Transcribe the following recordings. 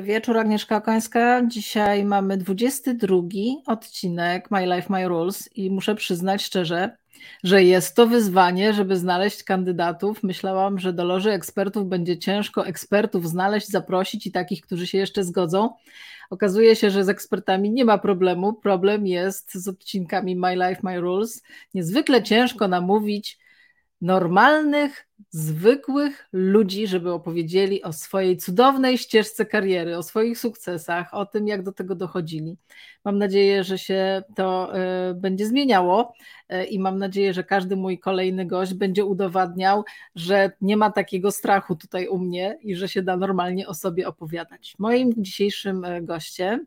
Dobry wieczór, Agnieszka Okońska. Dzisiaj mamy 22 odcinek My Life, My Rules i muszę przyznać szczerze, że jest to wyzwanie, żeby znaleźć kandydatów. Myślałam, że do loży ekspertów będzie ciężko ekspertów znaleźć, zaprosić i takich, którzy się jeszcze zgodzą. Okazuje się, że z ekspertami nie ma problemu. Problem jest z odcinkami My Life, My Rules. Niezwykle ciężko namówić normalnych, zwykłych ludzi, żeby opowiedzieli o swojej cudownej ścieżce kariery, o swoich sukcesach, o tym, jak do tego dochodzili. Mam nadzieję, że się to e, będzie zmieniało e, i mam nadzieję, że każdy mój kolejny gość będzie udowadniał, że nie ma takiego strachu tutaj u mnie i że się da normalnie o sobie opowiadać. Moim dzisiejszym e, gościem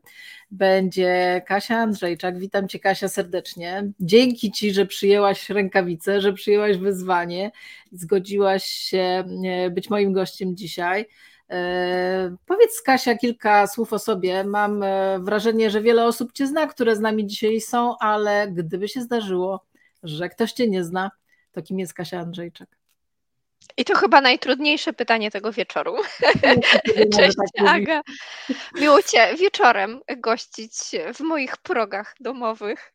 będzie Kasia Andrzejczak. Witam Cię, Kasia, serdecznie. Dzięki Ci, że przyjęłaś rękawice, że przyjęłaś wyzwanie, zgodziłaś się być moim gościem dzisiaj. E, powiedz Kasia kilka słów o sobie. Mam e, wrażenie, że wiele osób Cię zna, które z nami dzisiaj są, ale gdyby się zdarzyło, że ktoś Cię nie zna, to kim jest Kasia Andrzejczak? I to chyba najtrudniejsze pytanie tego wieczoru. Cześć tak Aga. Miło Cię wieczorem gościć w moich progach domowych.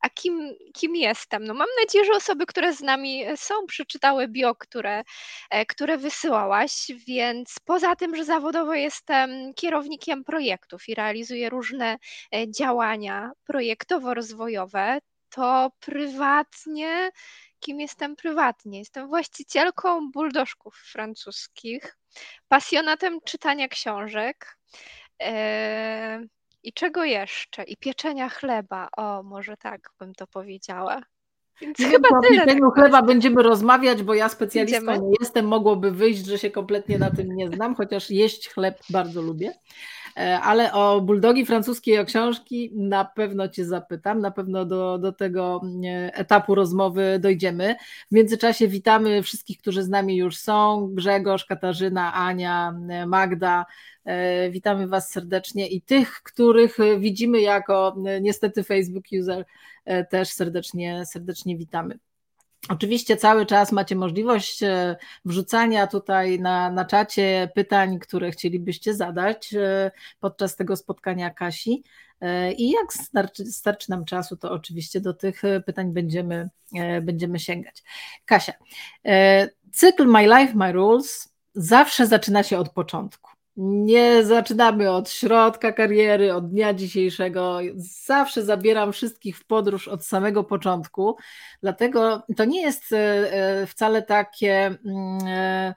A kim, kim jestem? No mam nadzieję, że osoby, które z nami są, przeczytały bio, które, e, które wysyłałaś, więc poza tym, że zawodowo jestem kierownikiem projektów i realizuję różne e, działania projektowo-rozwojowe, to prywatnie, kim jestem prywatnie? Jestem właścicielką buldożków francuskich, pasjonatem czytania książek. E, i czego jeszcze? I pieczenia chleba. O, może tak bym to powiedziała. Więc nie chyba o pieczeniu chleba będziemy rozmawiać, bo ja specjalistką Idziemy? nie jestem. Mogłoby wyjść, że się kompletnie na tym nie znam, chociaż jeść chleb bardzo lubię. E, ale o buldogi francuskie o książki na pewno Cię zapytam, na pewno do, do tego e, etapu rozmowy dojdziemy. W międzyczasie witamy wszystkich, którzy z nami już są, Grzegorz, Katarzyna, Ania, e, Magda, Witamy Was serdecznie i tych, których widzimy jako niestety Facebook user, też serdecznie, serdecznie witamy. Oczywiście cały czas macie możliwość e, wrzucania tutaj na, na czacie pytań, które chcielibyście zadać e, podczas tego spotkania Kasi. E, I jak starczy, starczy nam czasu, to oczywiście do tych pytań będziemy, będziemy sięgać. Kasia, cykl My Life, My Rules zawsze zaczyna się od początku. Nie zaczynamy od środka kariery, od dnia dzisiejszego. Zawsze zabieram wszystkich w podróż od samego początku. Dlatego to nie jest e, e, wcale takie mm, e,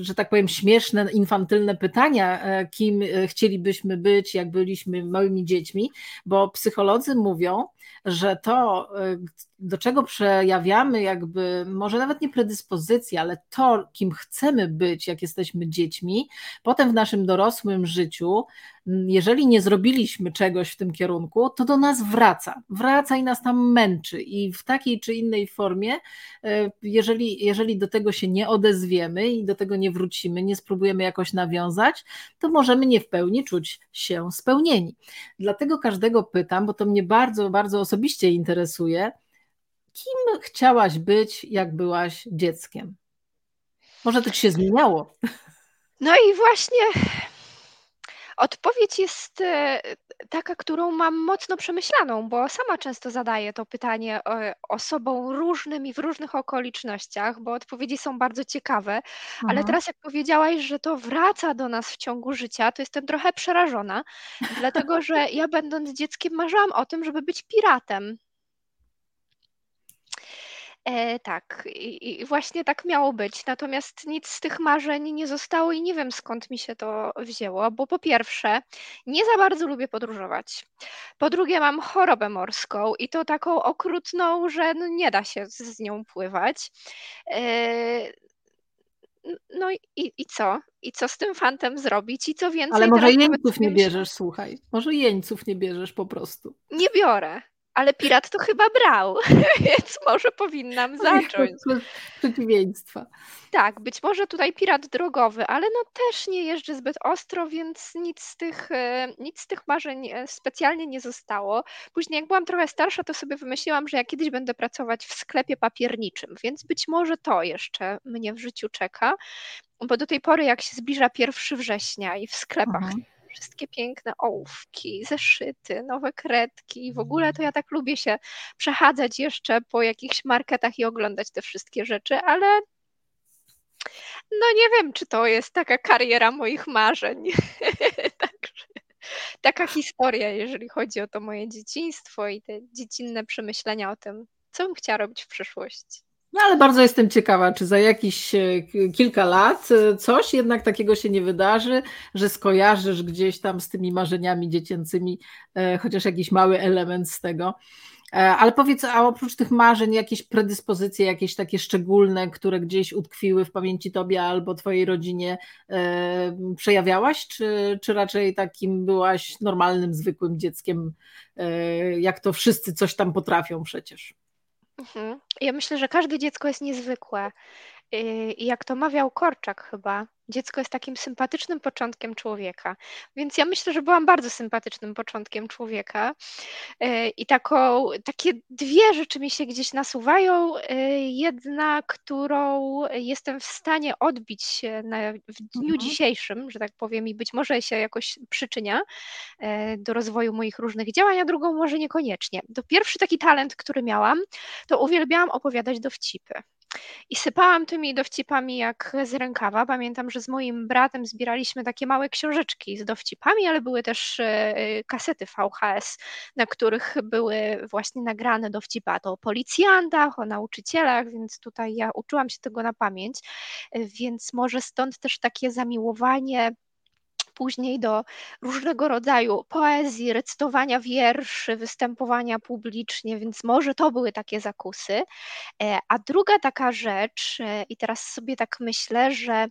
że tak powiem, śmieszne, infantylne pytania, kim chcielibyśmy być, jak byliśmy małymi dziećmi, bo psycholodzy mówią, że to, do czego przejawiamy jakby, może nawet nie predyspozycję, ale to, kim chcemy być, jak jesteśmy dziećmi, potem w naszym dorosłym życiu, jeżeli nie zrobiliśmy czegoś w tym kierunku, to do nas wraca. Wraca i nas tam męczy. I w takiej czy innej formie, e, jeżeli, jeżeli do tego się nie odezwiemy i do tego nie wrócimy, nie spróbujemy jakoś nawiązać, to możemy nie w pełni czuć się spełnieni. Dlatego każdego pytam, bo to mnie bardzo, bardzo osobiście interesuje, kim chciałaś być, jak byłaś dzieckiem? Może to ci się zmieniało? No i właśnie odpowiedź jest e, taka, którą mam mocno przemyślaną, bo sama często zadaję to pytanie e, osobom różnym i w różnych okolicznościach, bo odpowiedzi są bardzo ciekawe, ale teraz jak powiedziałaś, że to wraca do nas w ciągu życia, to jestem trochę przerażona, dlatego że ja będąc dzieckiem marzyłam o tym, żeby być piratem. E, tak, i, i właśnie tak miało być. Natomiast nic z tych marzeń nie zostało i nie wiem skąd mi się to wzięło, bo po pierwsze, nie za bardzo lubię podróżować. Po drugie, mam chorobę morską i to taką okrutną, że no nie da się z, z nią pływać. E, no i, i co? I co z tym fantem zrobić? I co więcej? Ale może jeńców nie bierzesz, słuchaj. Może jeńców nie bierzesz po prostu. Nie biorę ale pirat to chyba brał, więc może powinnam zacząć. Przeciwieństwa. Tak, być może tutaj pirat drogowy, ale no też nie jeżdżę zbyt ostro, więc nic z tych, e, nic z tych marzeń e, specjalnie nie zostało. Później jak byłam trochę starsza, to sobie wymyśliłam, że ja kiedyś będę pracować w sklepie papierniczym, więc być może to jeszcze mnie w życiu czeka, bo do tej pory jak się zbliża 1 września i w sklepach mhm wszystkie piękne ołówki, zeszyty, nowe kredki i w ogóle to ja tak lubię się przechadzać jeszcze po jakichś marketach i oglądać te wszystkie rzeczy, ale no nie wiem, czy to jest taka kariera moich marzeń. Także taka historia, jeżeli chodzi o to moje dzieciństwo i te dziecinne przemyślenia o tym, co bym chciała robić w przyszłości. No ale bardzo jestem ciekawa, czy za jakieś e, kilka lat e, coś jednak takiego się nie wydarzy, że skojarzysz gdzieś tam z tymi marzeniami dziecięcymi e, chociaż jakiś mały element z tego. Ale powiedz, a oprócz tych marzeń, jakieś predyspozycje, jakieś takie szczególne, które gdzieś utkwiły w pamięci tobie albo twojej rodzinie, przejawiałaś, czy, czy raczej takim byłaś normalnym, zwykłym dzieckiem, jak to wszyscy coś tam potrafią przecież? Mhm. Ja myślę, że każde dziecko jest niezwykłe. Y, I jak to mawiał Korczak chyba, dziecko jest takim sympatycznym początkiem człowieka. Więc ja myślę, że byłam bardzo sympatycznym początkiem człowieka. Y, I taką, takie dwie rzeczy mi się gdzieś nasuwają. Y, jedna, którą jestem w stanie odbić na, w dniu mhm. dzisiejszym, że tak powiem, i być może się jakoś przyczynia do rozwoju moich różnych działań, a drugą może niekoniecznie. To pierwszy taki talent, który miałam, to uwielbiałam opowiadać dowcipy. I sypałam tymi dowcipami jak z rękawa. Pamiętam, że z moim bratem zbieraliśmy takie małe książeczki z dowcipami, ale były też e, kasety VHS, na których były właśnie nagrane dowcipa to o policjantach, o nauczycielach, więc tutaj ja uczyłam się tego na pamięć, e, więc może stąd też takie zamiłowanie później do różnego rodzaju poezji, recytowania wierszy, występowania publicznie, więc może to były takie zakusy. E, a druga taka rzecz, e, i teraz sobie tak myślę, że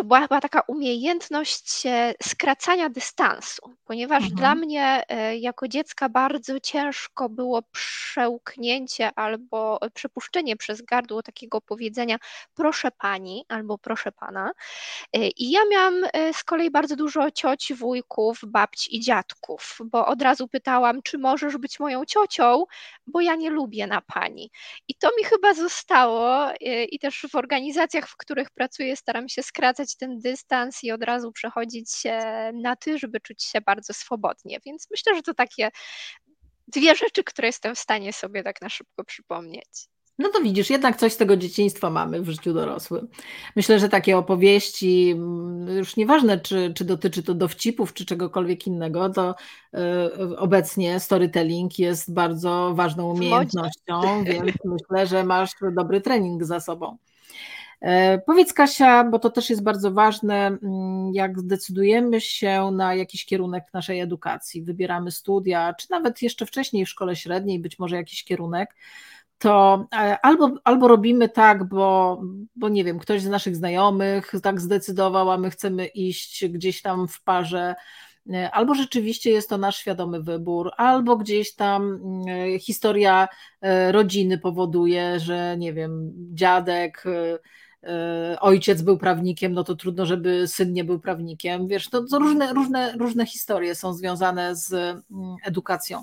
to była taka umiejętność e, skracania dystansu, ponieważ mhm. dla mnie jako dziecka bardzo ciężko było przełknięcie albo przepuszczenie przez gardło takiego powiedzenia proszę pani albo proszę pana. I ja miałam z kolei bardzo dużo cioci, wujków, babci i dziadków, bo od razu pytałam, czy możesz być moją ciocią, bo ja nie lubię na pani. I to mi chyba zostało i też w organizacjach, w których pracuję, staram się skracać ten dystans i od razu przechodzić na ty, żeby czuć się bardzo swobodnie. Więc myślę, że to takie dwie rzeczy, które jestem w stanie sobie tak na szybko przypomnieć. No to widzisz, jednak coś z tego dzieciństwa mamy w życiu dorosłym. Myślę, że takie opowieści, już nieważne, czy, czy dotyczy to dowcipów, czy czegokolwiek innego, to y, obecnie storytelling jest bardzo ważną umiejętnością, więc myślę, że masz dobry trening za sobą. E, powiedz Kasia, bo to też jest bardzo ważne, mm, jak zdecydujemy się na jakiś kierunek naszej edukacji, wybieramy studia, czy nawet jeszcze wcześniej w szkole średniej, być może jakiś kierunek, to e, albo, albo robimy tak, bo, bo nie wiem, ktoś z naszych znajomych tak zdecydował, a my chcemy iść gdzieś tam w parze, e, albo rzeczywiście jest to nasz świadomy wybór, albo gdzieś tam historia rodziny powoduje, że nie wiem, dziadek ojciec był prawnikiem, no to trudno, żeby syn nie był prawnikiem. Wiesz, to, to różne, różne, różne historie są związane z mm, edukacją.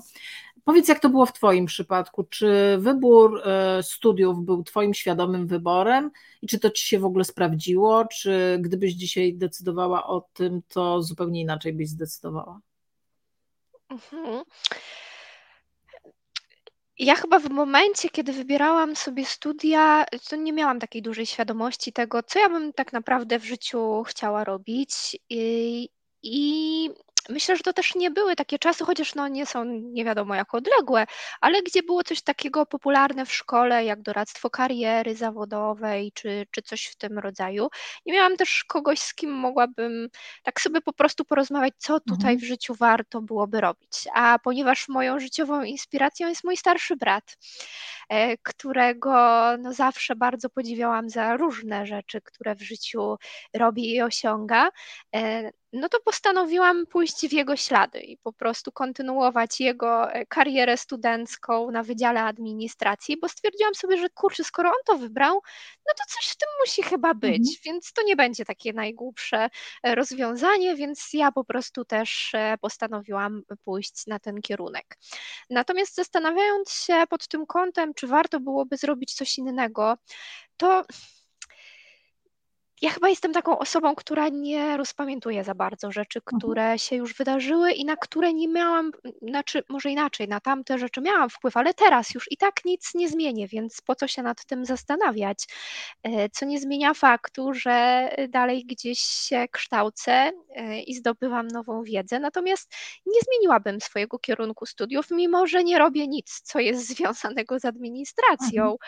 Powiedz, jak to było w Twoim przypadku? Czy wybór e, studiów był Twoim świadomym wyborem i czy to Ci się w ogóle sprawdziło? Czy gdybyś dzisiaj decydowała o tym, to zupełnie inaczej byś zdecydowała? Mhm. Ja chyba w momencie, kiedy wybierałam sobie studia, to nie miałam takiej dużej świadomości tego, co ja bym tak naprawdę w życiu chciała robić. I, i Myślę, że to też nie były takie czasy, chociaż no nie są nie wiadomo jak odległe, ale gdzie było coś takiego popularne w szkole, jak doradztwo kariery zawodowej, czy, czy coś w tym rodzaju. Nie miałam też kogoś, z kim mogłabym tak sobie po prostu porozmawiać, co tutaj mhm. w życiu warto byłoby robić. A ponieważ moją życiową inspiracją jest mój starszy brat, e, którego no zawsze bardzo podziwiałam za różne rzeczy, które w życiu robi i osiąga, e, no to postanowiłam pójść w jego ślady i po prostu kontynuować jego e, karierę studencką na Wydziale Administracji, bo stwierdziłam sobie, że kurczę, skoro on to wybrał, no to coś w tym musi chyba być, mhm. więc to nie będzie takie najgłupsze e, rozwiązanie, więc ja po prostu też e, postanowiłam pójść na ten kierunek. Natomiast zastanawiając się pod tym kątem, czy warto byłoby zrobić coś innego, to ja chyba jestem taką osobą, która nie rozpamiętuje za bardzo rzeczy, mhm. które się już wydarzyły i na które nie miałam, znaczy może inaczej, na tamte rzeczy miałam wpływ, ale teraz już i tak nic nie zmienię, więc po co się nad tym zastanawiać? E, co nie zmienia faktu, że dalej gdzieś się kształcę e, i zdobywam nową wiedzę, natomiast nie zmieniłabym swojego kierunku studiów, mimo że nie robię nic, co jest związanego z administracją. Mhm.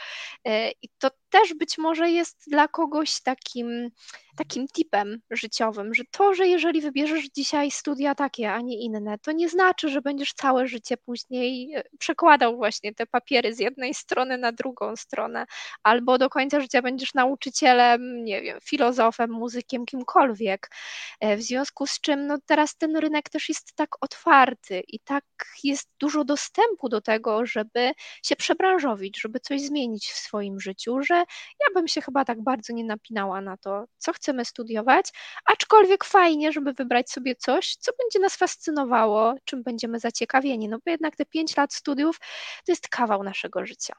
E, I to też być może jest dla kogoś takim um, takim tipem życiowym, że to, że jeżeli wybierzesz dzisiaj studia takie, a nie inne, to nie znaczy, że będziesz całe życie później e, przekładał właśnie te papiery z jednej strony na drugą stronę, albo do końca życia będziesz nauczycielem, nie wiem, filozofem, muzykiem, kimkolwiek. E, w związku z czym no teraz ten rynek też jest tak otwarty i tak jest dużo dostępu do tego, żeby się przebranżowić, żeby coś zmienić w swoim życiu, że ja bym się chyba tak bardzo nie napinała na to, co chcemy studiować, aczkolwiek fajnie, żeby wybrać sobie coś, co będzie nas fascynowało, czym będziemy zaciekawieni, no bo jednak te pięć lat studiów to jest kawał naszego życia.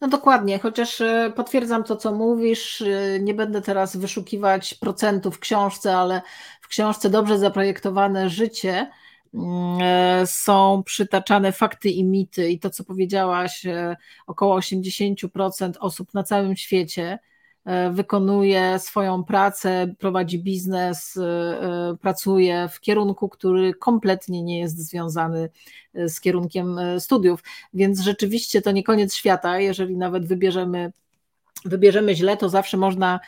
No dokładnie, chociaż e, potwierdzam to, co mówisz. E, nie będę teraz wyszukiwać procentów w książce, ale w książce dobrze zaprojektowane życie mm, e, są przytaczane fakty i mity, i to, co powiedziałaś, około 80% osób na całym świecie wykonuje swoją pracę, prowadzi biznes, e, e, pracuje w kierunku, który kompletnie nie jest związany z kierunkiem studiów. Więc rzeczywiście to nie koniec świata, jeżeli nawet wybierzemy wybierzemy źle, to zawsze można,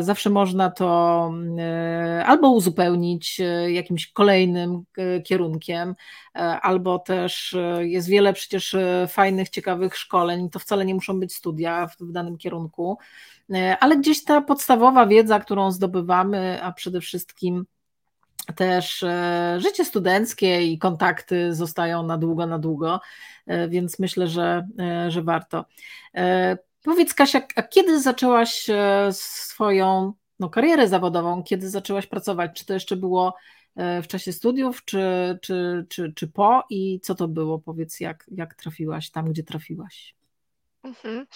zawsze można to albo uzupełnić jakimś kolejnym kierunkiem, albo też jest wiele przecież fajnych, ciekawych szkoleń. To wcale nie muszą być studia w danym kierunku. E, ale gdzieś ta podstawowa wiedza, którą zdobywamy, a przede wszystkim też e, życie studenckie i kontakty zostają na długo, na długo, e, więc myślę, że, że warto. Powiedz Kasia, a kiedy zaczęłaś swoją no, karierę zawodową, kiedy zaczęłaś pracować? Czy to jeszcze było w czasie studiów, czy, czy, czy, czy po i co to było? Powiedz, jak, jak trafiłaś tam, gdzie trafiłaś? Mhm.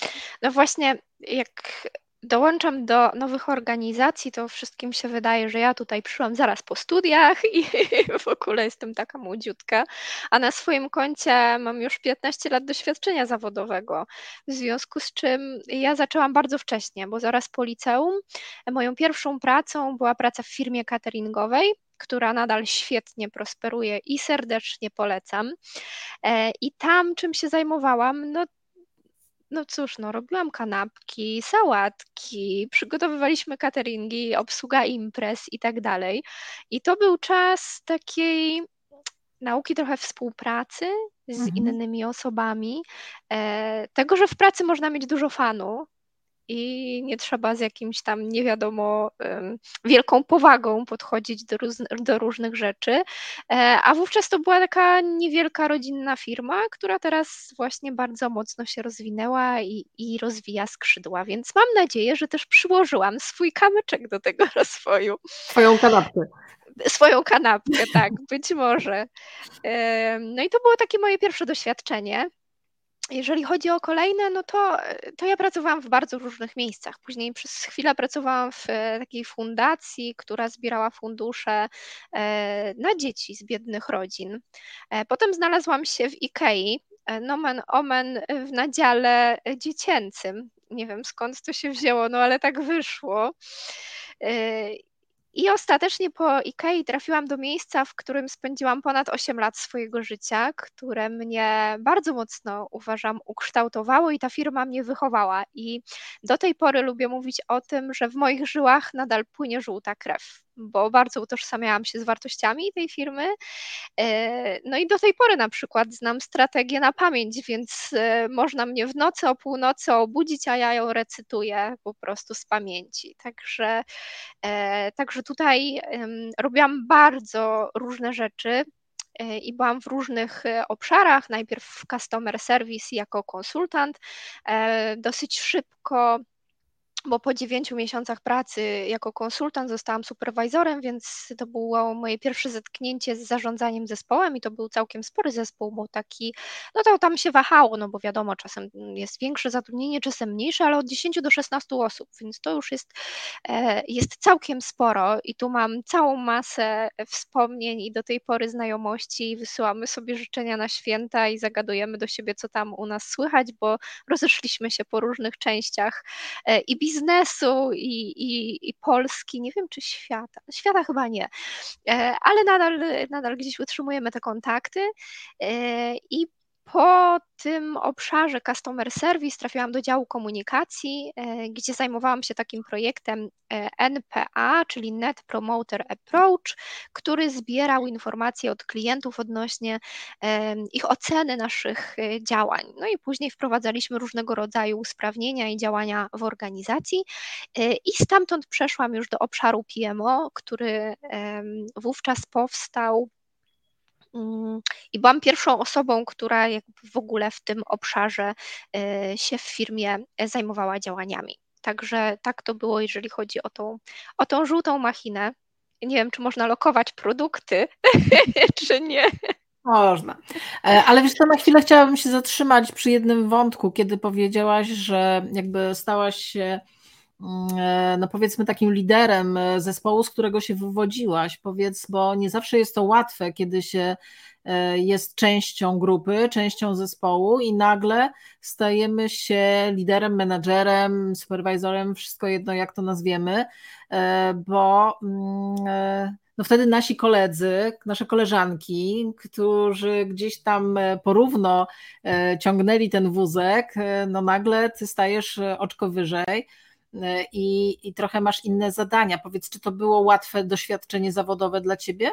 No właśnie, jak dołączam do nowych organizacji, to wszystkim się wydaje, że ja tutaj przyszłam zaraz po studiach i w ogóle jestem taka młodziutka, a na swoim koncie mam już 15 lat doświadczenia zawodowego, w związku z czym ja zaczęłam bardzo wcześnie, bo zaraz po liceum moją pierwszą pracą była praca w firmie cateringowej, która nadal świetnie prosperuje i serdecznie polecam. E, I tam, czym się zajmowałam, no no cóż, no robiłam kanapki, sałatki, przygotowywaliśmy cateringi, obsługa imprez i tak dalej. I to był czas takiej nauki trochę współpracy z mhm. innymi osobami, e, tego, że w pracy można mieć dużo fanu, i nie trzeba z jakimś tam nie wiadomo wielką powagą podchodzić do, do, różnych rzeczy. E, a wówczas to była taka niewielka rodzinna firma, która teraz właśnie bardzo mocno się rozwinęła i, i rozwija skrzydła, więc mam nadzieję, że też przyłożyłam swój kamyczek do tego rozwoju. Swoją kanapkę swoją kanapkę, tak, być może. No i to było takie moje pierwsze doświadczenie. Jeżeli chodzi o kolejne, no to, to ja pracowałam w bardzo różnych miejscach. Później przez chwilę pracowałam w e, takiej fundacji, która zbierała fundusze e, na dzieci z biednych rodzin. E, potem znalazłam się w IKEA, nomen omen w nadziale dziecięcym. Nie wiem skąd to się wzięło, no ale tak wyszło. I ostatecznie po Ikei trafiłam do miejsca, w którym spędziłam ponad 8 lat swojego życia, które mnie bardzo mocno, uważam, ukształtowało i ta firma mnie wychowała. I do tej pory lubię mówić o tym, że w moich żyłach nadal płynie żółta krew bo bardzo utożsamiałam się z wartościami tej firmy. E, no i do tej pory na przykład znam strategię na pamięć, więc e, można mnie w nocy o północy obudzić, a ja ją recytuję po prostu z pamięci. Także, także tutaj robiłam bardzo różne rzeczy i byłam w różnych obszarach. Najpierw w customer service jako konsultant. Dosyć szybko bo po dziewięciu miesiącach pracy jako konsultant zostałam superwajzorem, więc to było moje pierwsze zetknięcie z zarządzaniem zespołem i to był całkiem spory zespół, bo taki, no to tam się wahało, no bo wiadomo, czasem jest większe zatrudnienie, czasem mniejsze, ale od 10 do 16 osób, więc to już jest, e, jest całkiem sporo i tu mam całą masę wspomnień i do tej pory znajomości i wysyłamy sobie życzenia na święta i zagadujemy do siebie, co tam u nas słychać, bo rozeszliśmy się po różnych częściach e, i biznesu i, i, i Polski, nie wiem czy świata, świata chyba nie, e, ale nadal, nadal gdzieś utrzymujemy te kontakty e, i po tym obszarze Customer Service trafiłam do działu komunikacji, e, gdzie zajmowałam się takim projektem e, NPA, czyli Net Promoter Approach, który zbierał informacje od klientów odnośnie e, ich oceny naszych działań. No i później wprowadzaliśmy różnego rodzaju usprawnienia i działania w organizacji i stamtąd przeszłam już do obszaru PMO, który wówczas powstał I byłam pierwszą osobą, która w ogóle w tym obszarze e, się w firmie zajmowała działaniami. Także tak to było, jeżeli chodzi o tą, o tą żółtą machinę. Nie wiem, czy można lokować produkty, czy nie. Można. E, ale wiesz co, na chwilę chciałabym się zatrzymać przy jednym wątku, kiedy powiedziałaś, że jakby stałaś się Mm, no powiedzmy takim liderem e, zespołu, z którego się wywodziłaś, powiedz, bo nie zawsze jest to łatwe, kiedy się e, jest częścią grupy, częścią zespołu i nagle stajemy się liderem, menadżerem, superwizorem, wszystko jedno jak to nazwiemy, bo mm, no wtedy nasi koledzy, nasze koleżanki, którzy gdzieś tam porówno ciągnęli ten wózek, no nagle ty stajesz oczko wyżej, E, i, i trochę masz inne zadania. Powiedz, czy to było łatwe doświadczenie zawodowe dla ciebie?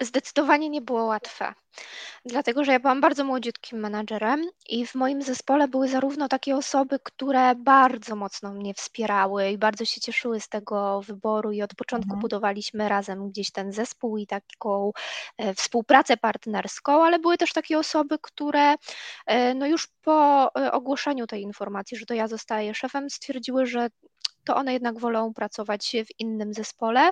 Zdecydowanie nie było łatwe, dlatego że ja byłam bardzo młodziutkim menadżerem i w moim zespole były zarówno takie osoby, które bardzo mocno mnie wspierały i bardzo się cieszyły z tego wyboru i od początku mhm. budowaliśmy razem gdzieś ten zespół i taką e, współpracę partnerską, ale były też takie osoby, które e, no już po e, ogłoszeniu tej informacji, że to ja zostaję szefem, stwierdziły, że to one jednak wolą pracować w innym zespole,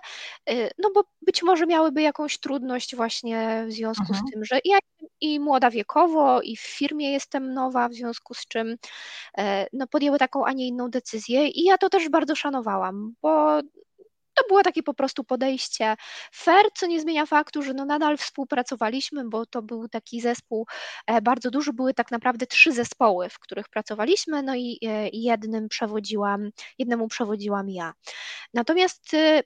y, no bo być może miałyby jakąś trudność właśnie w związku mhm. z tym, że ja i młoda wiekowo, i w firmie jestem nowa, w związku z czym e, no, podjęły taką, a nie inną decyzję i ja to też bardzo szanowałam, bo to było takie po prostu podejście fair, co nie zmienia faktu, że no nadal współpracowaliśmy, bo to był taki zespół e, bardzo duży, były tak naprawdę trzy zespoły, w których pracowaliśmy, no i e, jednym przewodziłam, jednemu przewodziłam ja. Natomiast y,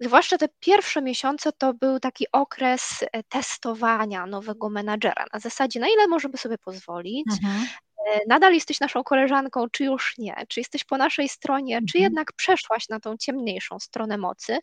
Zwłaszcza te pierwsze miesiące to był taki okres e, testowania nowego menadżera. Na zasadzie, na ile możemy sobie pozwolić, mhm. E, nadal jesteś naszą koleżanką, czy już nie, czy jesteś po naszej stronie, czy mhm. jednak przeszłaś na tą ciemniejszą stronę mocy.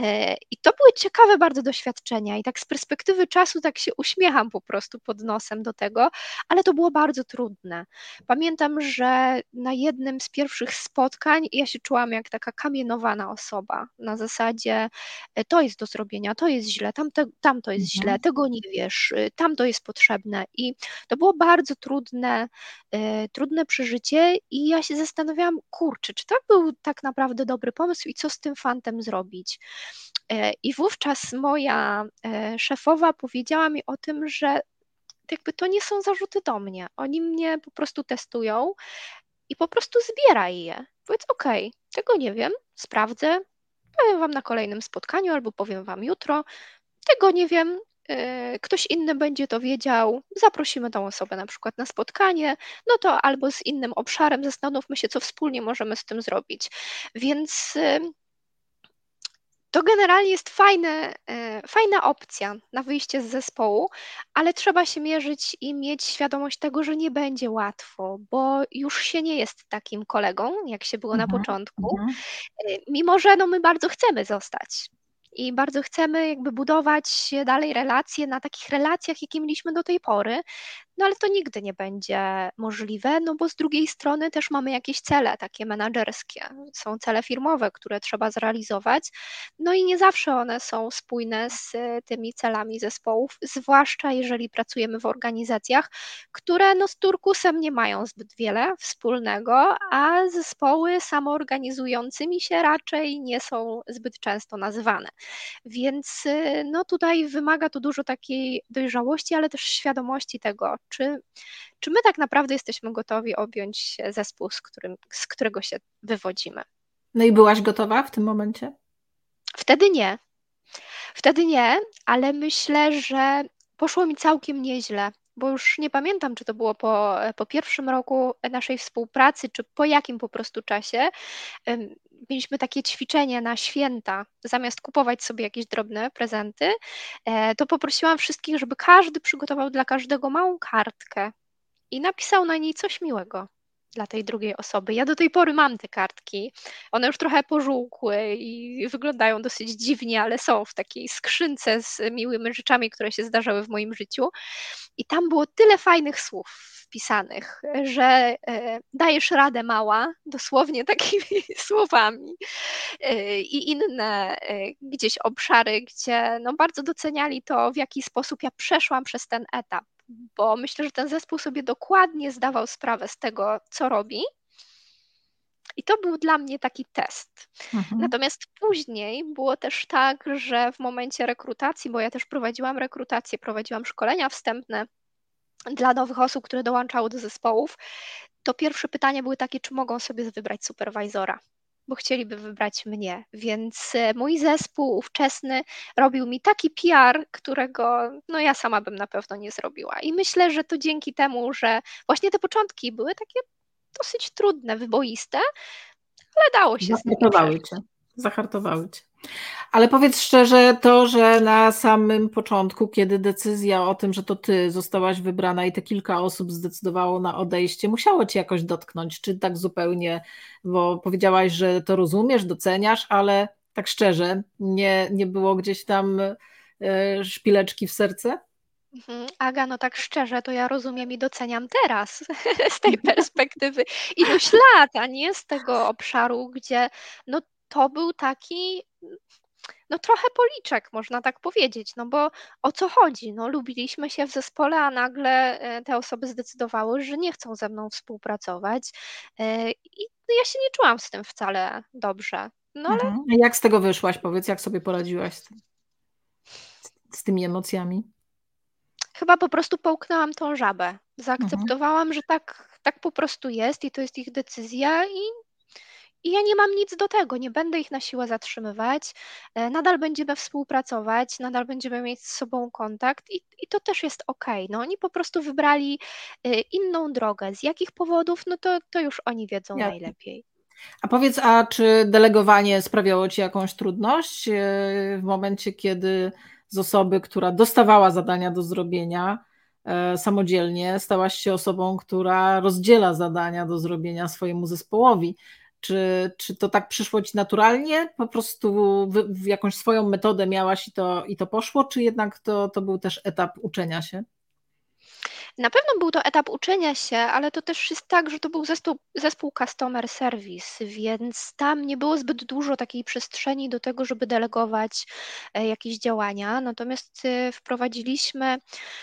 E, I to były ciekawe bardzo doświadczenia i tak z perspektywy czasu tak się uśmiecham po prostu pod nosem do tego, ale to było bardzo trudne. Pamiętam, że na jednym z pierwszych spotkań ja się czułam jak taka kamienowana osoba, na zasadzie e, to jest do zrobienia, to jest źle, tam, te, tam to jest mhm. źle, tego nie wiesz, tam to jest potrzebne i to było bardzo trudne trudne przeżycie i ja się zastanawiałam, kurczę, czy to był tak naprawdę dobry pomysł i co z tym fantem zrobić. E, I wówczas moja e, szefowa powiedziała mi o tym, że jakby to nie są zarzuty do mnie. Oni mnie po prostu testują i po prostu zbieraj je. Powiedz, okej, tego nie wiem, sprawdzę, powiem wam na kolejnym spotkaniu albo powiem wam jutro. Tego nie wiem, E, ktoś inny będzie to wiedział, zaprosimy tą osobę na przykład na spotkanie, no to albo z innym obszarem zastanówmy się, co wspólnie możemy z tym zrobić. Więc e, to generalnie jest fajne, e, fajna opcja na wyjście z zespołu, ale trzeba się mierzyć i mieć świadomość tego, że nie będzie łatwo, bo już się nie jest takim kolegą, jak się było na mhm, początku, mhm. mimo że no, my bardzo chcemy zostać i bardzo chcemy jakby budować dalej relacje na takich relacjach, jakie mieliśmy do tej pory, no ale to nigdy nie będzie możliwe, no bo z drugiej strony też mamy jakieś cele takie menedżerskie, są cele firmowe, które trzeba zrealizować, no i nie zawsze one są spójne z tymi celami zespołów, zwłaszcza jeżeli pracujemy w organizacjach, które no z turkusem nie mają zbyt wiele wspólnego, a zespoły samoorganizującymi się raczej nie są zbyt często nazywane. Więc no tutaj wymaga to dużo takiej dojrzałości, ale też świadomości tego, czy, czy my tak naprawdę jesteśmy gotowi objąć zespół, z, którym, z którego się wywodzimy. No i byłaś gotowa w tym momencie? Wtedy nie. Wtedy nie, ale myślę, że poszło mi całkiem nieźle, bo już nie pamiętam, czy to było po, po pierwszym roku naszej współpracy, czy po jakim po prostu czasie. Mieliśmy takie ćwiczenie na święta. Zamiast kupować sobie jakieś drobne prezenty, e, to poprosiłam wszystkich, żeby każdy przygotował dla każdego małą kartkę i napisał na niej coś miłego dla tej drugiej osoby. Ja do tej pory mam te kartki. One już trochę pożółkły i wyglądają dosyć dziwnie, ale są w takiej skrzynce z miłymi rzeczami, które się zdarzały w moim życiu. I tam było tyle fajnych słów wpisanych, że e, dajesz radę mała, dosłownie takimi słowami. E, I inne e, gdzieś obszary, gdzie no bardzo doceniali to, w jaki sposób ja przeszłam przez ten etap bo myślę, że ten zespół sobie dokładnie zdawał sprawę z tego, co robi. I to był dla mnie taki test. Mhm. Natomiast później było też tak, że w momencie rekrutacji, bo ja też prowadziłam rekrutację, prowadziłam szkolenia wstępne dla nowych osób, które dołączały do zespołów, to pierwsze pytanie były takie, czy mogą sobie wybrać superwajzora bo chcieliby wybrać mnie. Więc e, mój zespół ówczesny robił mi taki PR, którego no ja sama bym na pewno nie zrobiła. I myślę, że to dzięki temu, że właśnie te początki były takie dosyć trudne, wyboiste, ale dało się Zahartowały cię. Zahartowały cię. Ale powiedz szczerze, to, że na samym początku, kiedy decyzja o tym, że to ty zostałaś wybrana i te kilka osób zdecydowało na odejście, musiało cię jakoś dotknąć, czy tak zupełnie, bo powiedziałaś, że to rozumiesz, doceniasz, ale tak szczerze, nie, nie było gdzieś tam e, szpileczki w serce? Mhm. Aga, no tak szczerze, to ja rozumiem i doceniam teraz z tej perspektywy iluś lat, a nie z tego obszaru, gdzie no to był taki no trochę policzek, można tak powiedzieć, no bo o co chodzi? No lubiliśmy się w zespole, a nagle e, te osoby zdecydowały, że nie chcą ze mną współpracować e, i no, ja się nie czułam z tym wcale dobrze. No ale... Mhm. Jak z tego wyszłaś? Powiedz, jak sobie poradziłaś z, z tymi emocjami? Chyba po prostu połknęłam tą żabę. Zaakceptowałam, mhm. że tak, tak po prostu jest i to jest ich decyzja i i ja nie mam nic do tego, nie będę ich na siłę zatrzymywać, e, nadal będziemy współpracować, nadal będziemy mieć z sobą kontakt i, i to też jest ok. No, oni po prostu wybrali e, inną drogę. Z jakich powodów, no to, to już oni wiedzą ja. najlepiej. A powiedz, a czy delegowanie sprawiało Ci jakąś trudność e, w momencie, kiedy z osoby, która dostawała zadania do zrobienia, samodzielnie stałaś się osobą, która rozdziela zadania do zrobienia swojemu zespołowi. Czy, czy to tak przyszło ci naturalnie? Po prostu w, w jakąś swoją metodę miałaś i to, i to poszło, czy jednak to, to był też etap uczenia się? Na pewno był to etap uczenia się, ale to też jest tak, że to był zespół, zespół customer service, więc tam nie było zbyt dużo takiej przestrzeni do tego, żeby delegować e, jakieś działania. Natomiast e, wprowadziliśmy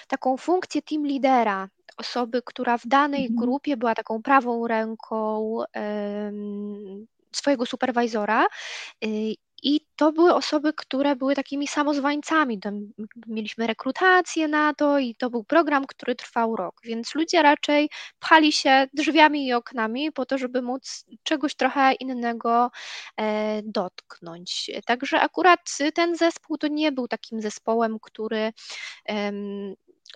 taką funkcję team lidera, osoby, która w danej mhm. grupie była taką prawą ręką swojego superwajzora y, i to były osoby, które były takimi samozwańcami. mieliśmy rekrutację na to i to był program, który trwał rok, więc ludzie raczej pchali się drzwiami i oknami po to, żeby móc czegoś trochę innego e, dotknąć. Także akurat ten zespół to nie był takim zespołem, który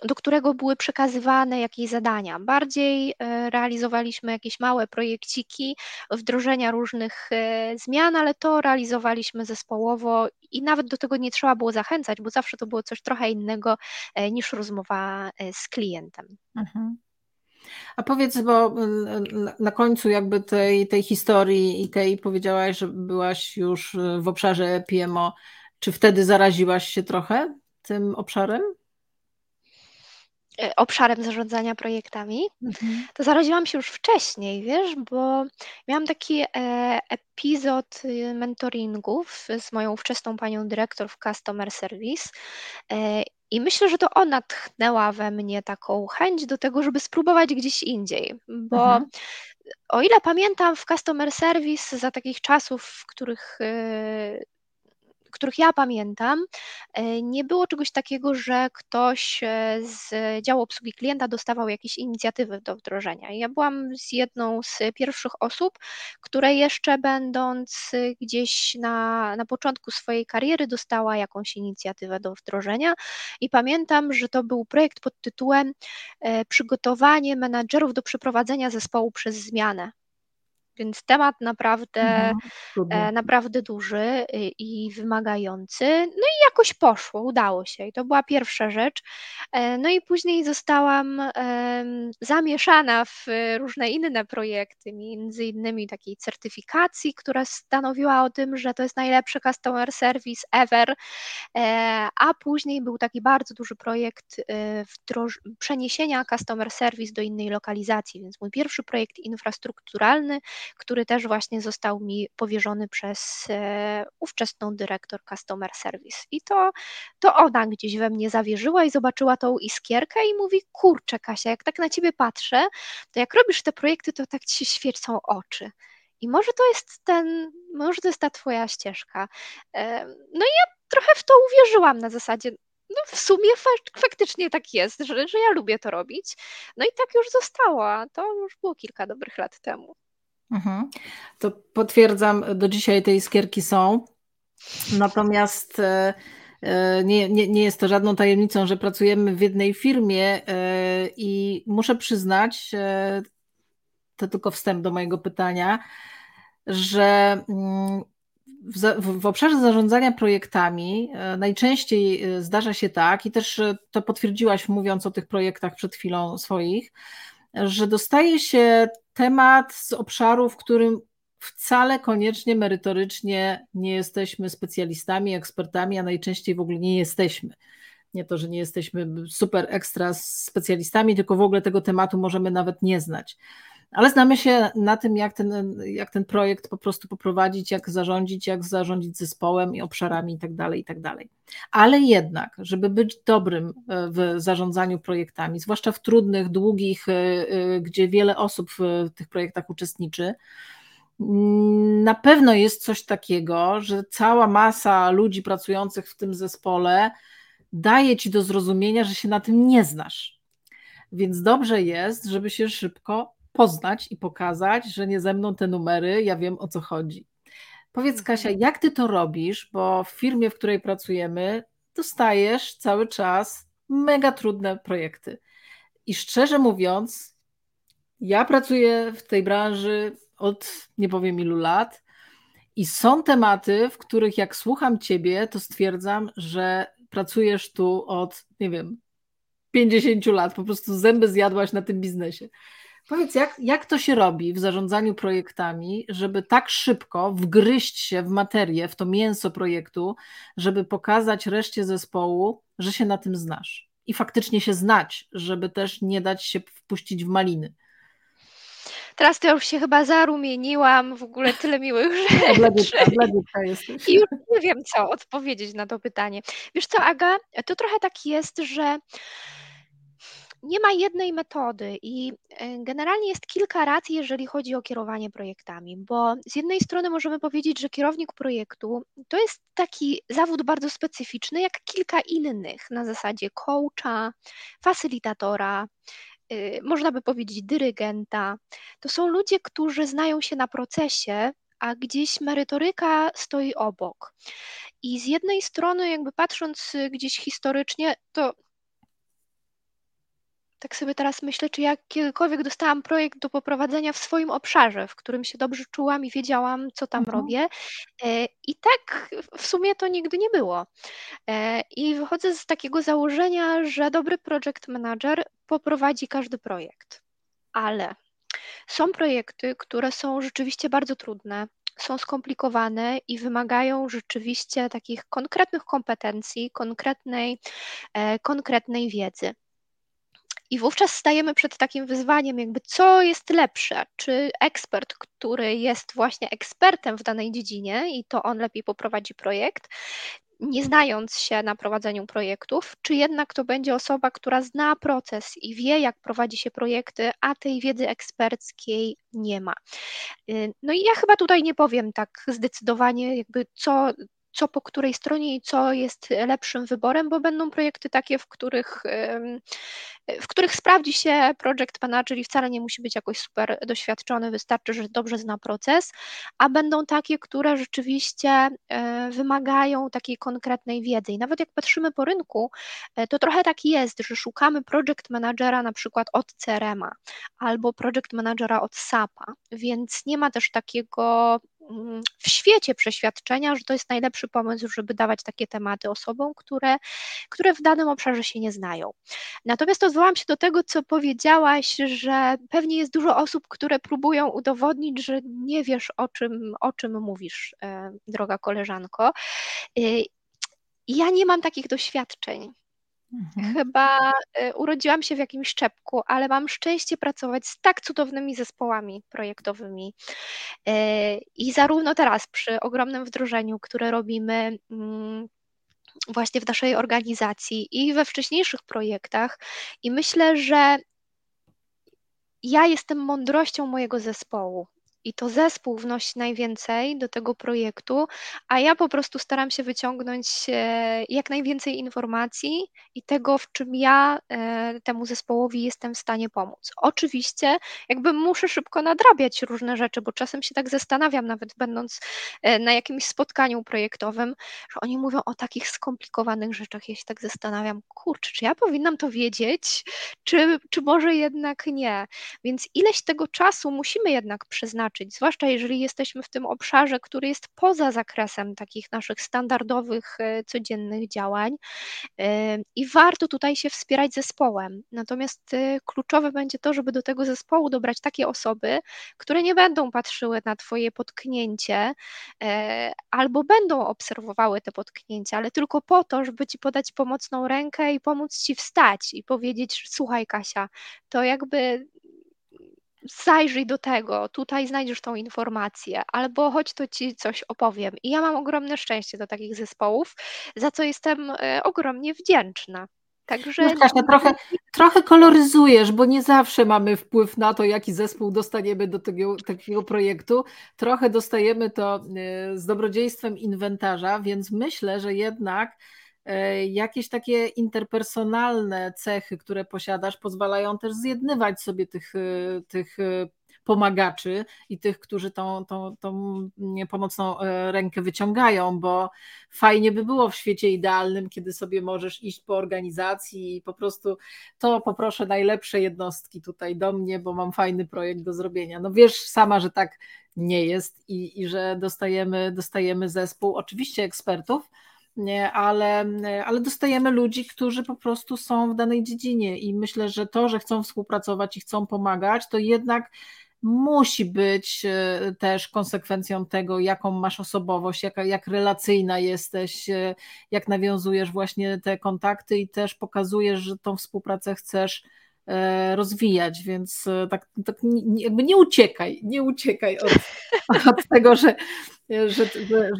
do którego były przekazywane jakieś zadania. Bardziej e, realizowaliśmy jakieś małe projekciki, wdrożenia różnych e, zmian, ale to realizowaliśmy zespołowo i nawet do tego nie trzeba było zachęcać, bo zawsze to było coś trochę innego e, niż rozmowa z klientem. Mhm. A powiedz, bo na końcu jakby tej, tej historii i tej powiedziałaś, że byłaś już w obszarze PMO Czy wtedy zaraziłaś się trochę tym obszarem? E, obszarem zarządzania projektami, mhm. to zaraziłam się już wcześniej, wiesz, bo miałam taki e, epizod y, mentoringów z moją wczesną panią dyrektor w Customer Service e, i myślę, że to ona tchnęła we mnie taką chęć do tego, żeby spróbować gdzieś indziej, bo mhm. o ile pamiętam w Customer Service za takich czasów, w których których ja pamiętam, e, nie było czegoś takiego, że ktoś e, z działu obsługi klienta dostawał jakieś inicjatywy do wdrożenia. Ja byłam z jedną z pierwszych osób, które jeszcze będąc gdzieś na, na początku swojej kariery dostała jakąś inicjatywę do wdrożenia i pamiętam, że to był projekt pod tytułem e, Przygotowanie menadżerów do przeprowadzenia zespołu przez zmianę. Więc temat naprawdę, mhm, naprawdę duży i wymagający. No i jakoś poszło, udało się. I to była pierwsza rzecz. E, no i później zostałam zamieszana w różne inne projekty, między innymi takiej certyfikacji, która stanowiła o tym, że to jest najlepszy customer service ever. E, a później był taki bardzo duży projekt e, przeniesienia customer service do innej lokalizacji. Więc mój pierwszy projekt infrastrukturalny który też właśnie został mi powierzony przez e, ówczesną dyrektor Customer Service. I to, to ona gdzieś we mnie zawierzyła i zobaczyła tą iskierkę i mówi, kurczę Kasia, jak tak na ciebie patrzę, to jak robisz te projekty, to tak ci się świecą oczy. I może to jest ten, może to jest ta twoja ścieżka. E, no i ja trochę w to uwierzyłam na zasadzie, no w sumie faktycznie tak jest, że, że ja lubię to robić. No i tak już zostało, a to już było kilka dobrych lat temu. Mhm. To potwierdzam, do dzisiaj te iskierki są. Natomiast e, e, nie, nie, nie jest to żadną tajemnicą, że pracujemy w jednej firmie e, i muszę przyznać, to tylko wstęp do mojego pytania, że mm, w, w, obszarze zarządzania projektami najczęściej zdarza się tak, i też to potwierdziłaś mówiąc o tych projektach przed chwilą swoich, że dostaje się temat z obszaru, w którym wcale koniecznie merytorycznie nie jesteśmy specjalistami, ekspertami, a najczęściej w ogóle nie jesteśmy. Nie to, że nie jesteśmy super ekstra specjalistami, tylko w ogóle tego tematu możemy nawet nie znać ale znamy się na tym, jak ten, jak ten projekt po prostu poprowadzić, jak zarządzić, jak zarządzić zespołem i obszarami itd., tak itd. Tak ale jednak, żeby być dobrym e, w zarządzaniu projektami, zwłaszcza w trudnych, długich, e, e, gdzie wiele osób w tych projektach uczestniczy, mm, na pewno jest coś takiego, że cała masa ludzi pracujących w tym zespole daje ci do zrozumienia, że się na tym nie znasz. Więc dobrze jest, żeby się szybko poznać i pokazać, że nie ze mną te numery, ja wiem o co chodzi. Powiedz Kasia, mhm. jak ty to robisz, bo w firmie, w której pracujemy, dostajesz cały czas mega trudne projekty. I szczerze mówiąc, ja pracuję w tej branży od nie powiem ilu lat i są tematy, w których jak słucham ciebie, to stwierdzam, że pracujesz tu od, nie wiem, 50 lat, po prostu zęby zjadłaś na tym biznesie. Powiedz, jak, jak to się robi w zarządzaniu projektami, żeby tak szybko wgryźć się w materię, w to mięso projektu, żeby pokazać reszcie zespołu, że się na tym znasz i faktycznie się znać, żeby też nie dać się wpuścić w maliny. Teraz to już się chyba zarumieniłam, w ogóle tyle miłych rzeczy. Bladyczka, jesteś. I już nie wiem, co odpowiedzieć na to pytanie. Wiesz co, Aga, to trochę tak jest, że nie ma jednej metody i e, generalnie jest kilka rad, jeżeli chodzi o kierowanie projektami, bo z jednej strony możemy powiedzieć, że kierownik projektu to jest taki zawód bardzo specyficzny, jak kilka innych, na zasadzie coacha, facylitatora, y, można by powiedzieć dyrygenta. To są ludzie, którzy znają się na procesie, a gdzieś merytoryka stoi obok. I z jednej strony, jakby patrząc gdzieś historycznie, to tak sobie teraz myślę, czy ja kiedykolwiek dostałam projekt do poprowadzenia w swoim obszarze, w którym się dobrze czułam i wiedziałam, co tam mhm. robię. E, I tak w sumie to nigdy nie było. E, I wychodzę z takiego założenia, że dobry project manager poprowadzi każdy projekt. Ale są projekty, które są rzeczywiście bardzo trudne, są skomplikowane i wymagają rzeczywiście takich konkretnych kompetencji, konkretnej, e, konkretnej wiedzy. I wówczas stajemy przed takim wyzwaniem, jakby co jest lepsze, czy ekspert, który jest właśnie ekspertem w danej dziedzinie i to on lepiej poprowadzi projekt, nie znając się na prowadzeniu projektów, czy jednak to będzie osoba, która zna proces i wie, jak prowadzi się projekty, a tej wiedzy eksperckiej nie ma. Y, no i ja chyba tutaj nie powiem tak zdecydowanie, jakby co, co po której stronie i co jest lepszym wyborem, bo będą projekty takie, w których, w których sprawdzi się project manager i wcale nie musi być jakoś super doświadczony, wystarczy, że dobrze zna proces, a będą takie, które rzeczywiście e, wymagają takiej konkretnej wiedzy. I nawet jak patrzymy po rynku, e, to trochę tak jest, że szukamy project managera na przykład od CRM-a albo project managera od SAP-a, więc nie ma też takiego w świecie przeświadczenia, że to jest najlepszy pomysł, żeby dawać takie tematy osobom, które, które w danym obszarze się nie znają. Natomiast odwołam się do tego, co powiedziałaś, że pewnie jest dużo osób, które próbują udowodnić, że nie wiesz, o czym, o czym mówisz, e, droga koleżanko. E, ja nie mam takich doświadczeń. Mhm. Chyba y, urodziłam się w jakimś szczepku, ale mam szczęście pracować z tak cudownymi zespołami projektowymi. Y, I zarówno teraz przy ogromnym wdrożeniu, które robimy, mm, właśnie w naszej organizacji i we wcześniejszych projektach, i myślę, że ja jestem mądrością mojego zespołu i to zespół wnosi najwięcej do tego projektu, a ja po prostu staram się wyciągnąć e, jak najwięcej informacji i tego, w czym ja e, temu zespołowi jestem w stanie pomóc. Oczywiście, jakby muszę szybko nadrabiać różne rzeczy, bo czasem się tak zastanawiam, nawet będąc e, na jakimś spotkaniu projektowym, że oni mówią o takich skomplikowanych rzeczach. Ja się tak zastanawiam, kurczę, czy ja powinnam to wiedzieć, czy, czy może jednak nie. Więc ileś tego czasu musimy jednak przeznaczyć zwłaszcza jeżeli jesteśmy w tym obszarze, który jest poza zakresem takich naszych standardowych, e, codziennych działań. E, I warto tutaj się wspierać zespołem. Natomiast e, kluczowe będzie to, żeby do tego zespołu dobrać takie osoby, które nie będą patrzyły na Twoje potknięcie albo będą obserwowały te potknięcia, ale tylko po to, żeby Ci podać pomocną rękę i pomóc Ci wstać i powiedzieć: Słuchaj, Kasia, to jakby zajrzyj do tego, tutaj znajdziesz tą informację, albo chodź to ci coś opowiem. I ja mam ogromne szczęście do takich zespołów, za co jestem e, ogromnie wdzięczna. Także no, trochę, trochę koloryzujesz, bo nie zawsze mamy wpływ na to, jaki zespół dostaniemy do tego, takiego projektu. Trochę dostajemy to e, z dobrodziejstwem inwentarza, więc myślę, że jednak jakieś takie interpersonalne cechy, które posiadasz, pozwalają też zjednywać sobie tych, e, tych e, pomagaczy i tych, którzy tą, tą, tą pomocną rękę wyciągają, bo fajnie by było w świecie idealnym, kiedy sobie możesz iść po organizacji i po prostu to poproszę najlepsze jednostki tutaj do mnie, bo mam fajny projekt do zrobienia. No wiesz sama, że tak nie jest i, i że dostajemy, dostajemy zespół, oczywiście ekspertów, ale, ale dostajemy ludzi, którzy po prostu są w danej dziedzinie i myślę, że to, że chcą współpracować i chcą pomagać, to jednak musi być e, też konsekwencją tego, jaką masz osobowość, jak, jak relacyjna jesteś, e, jak nawiązujesz właśnie te kontakty i też pokazujesz, że tą współpracę chcesz e, rozwijać, więc tak, tak jakby nie uciekaj, nie uciekaj od, od tego, że, że,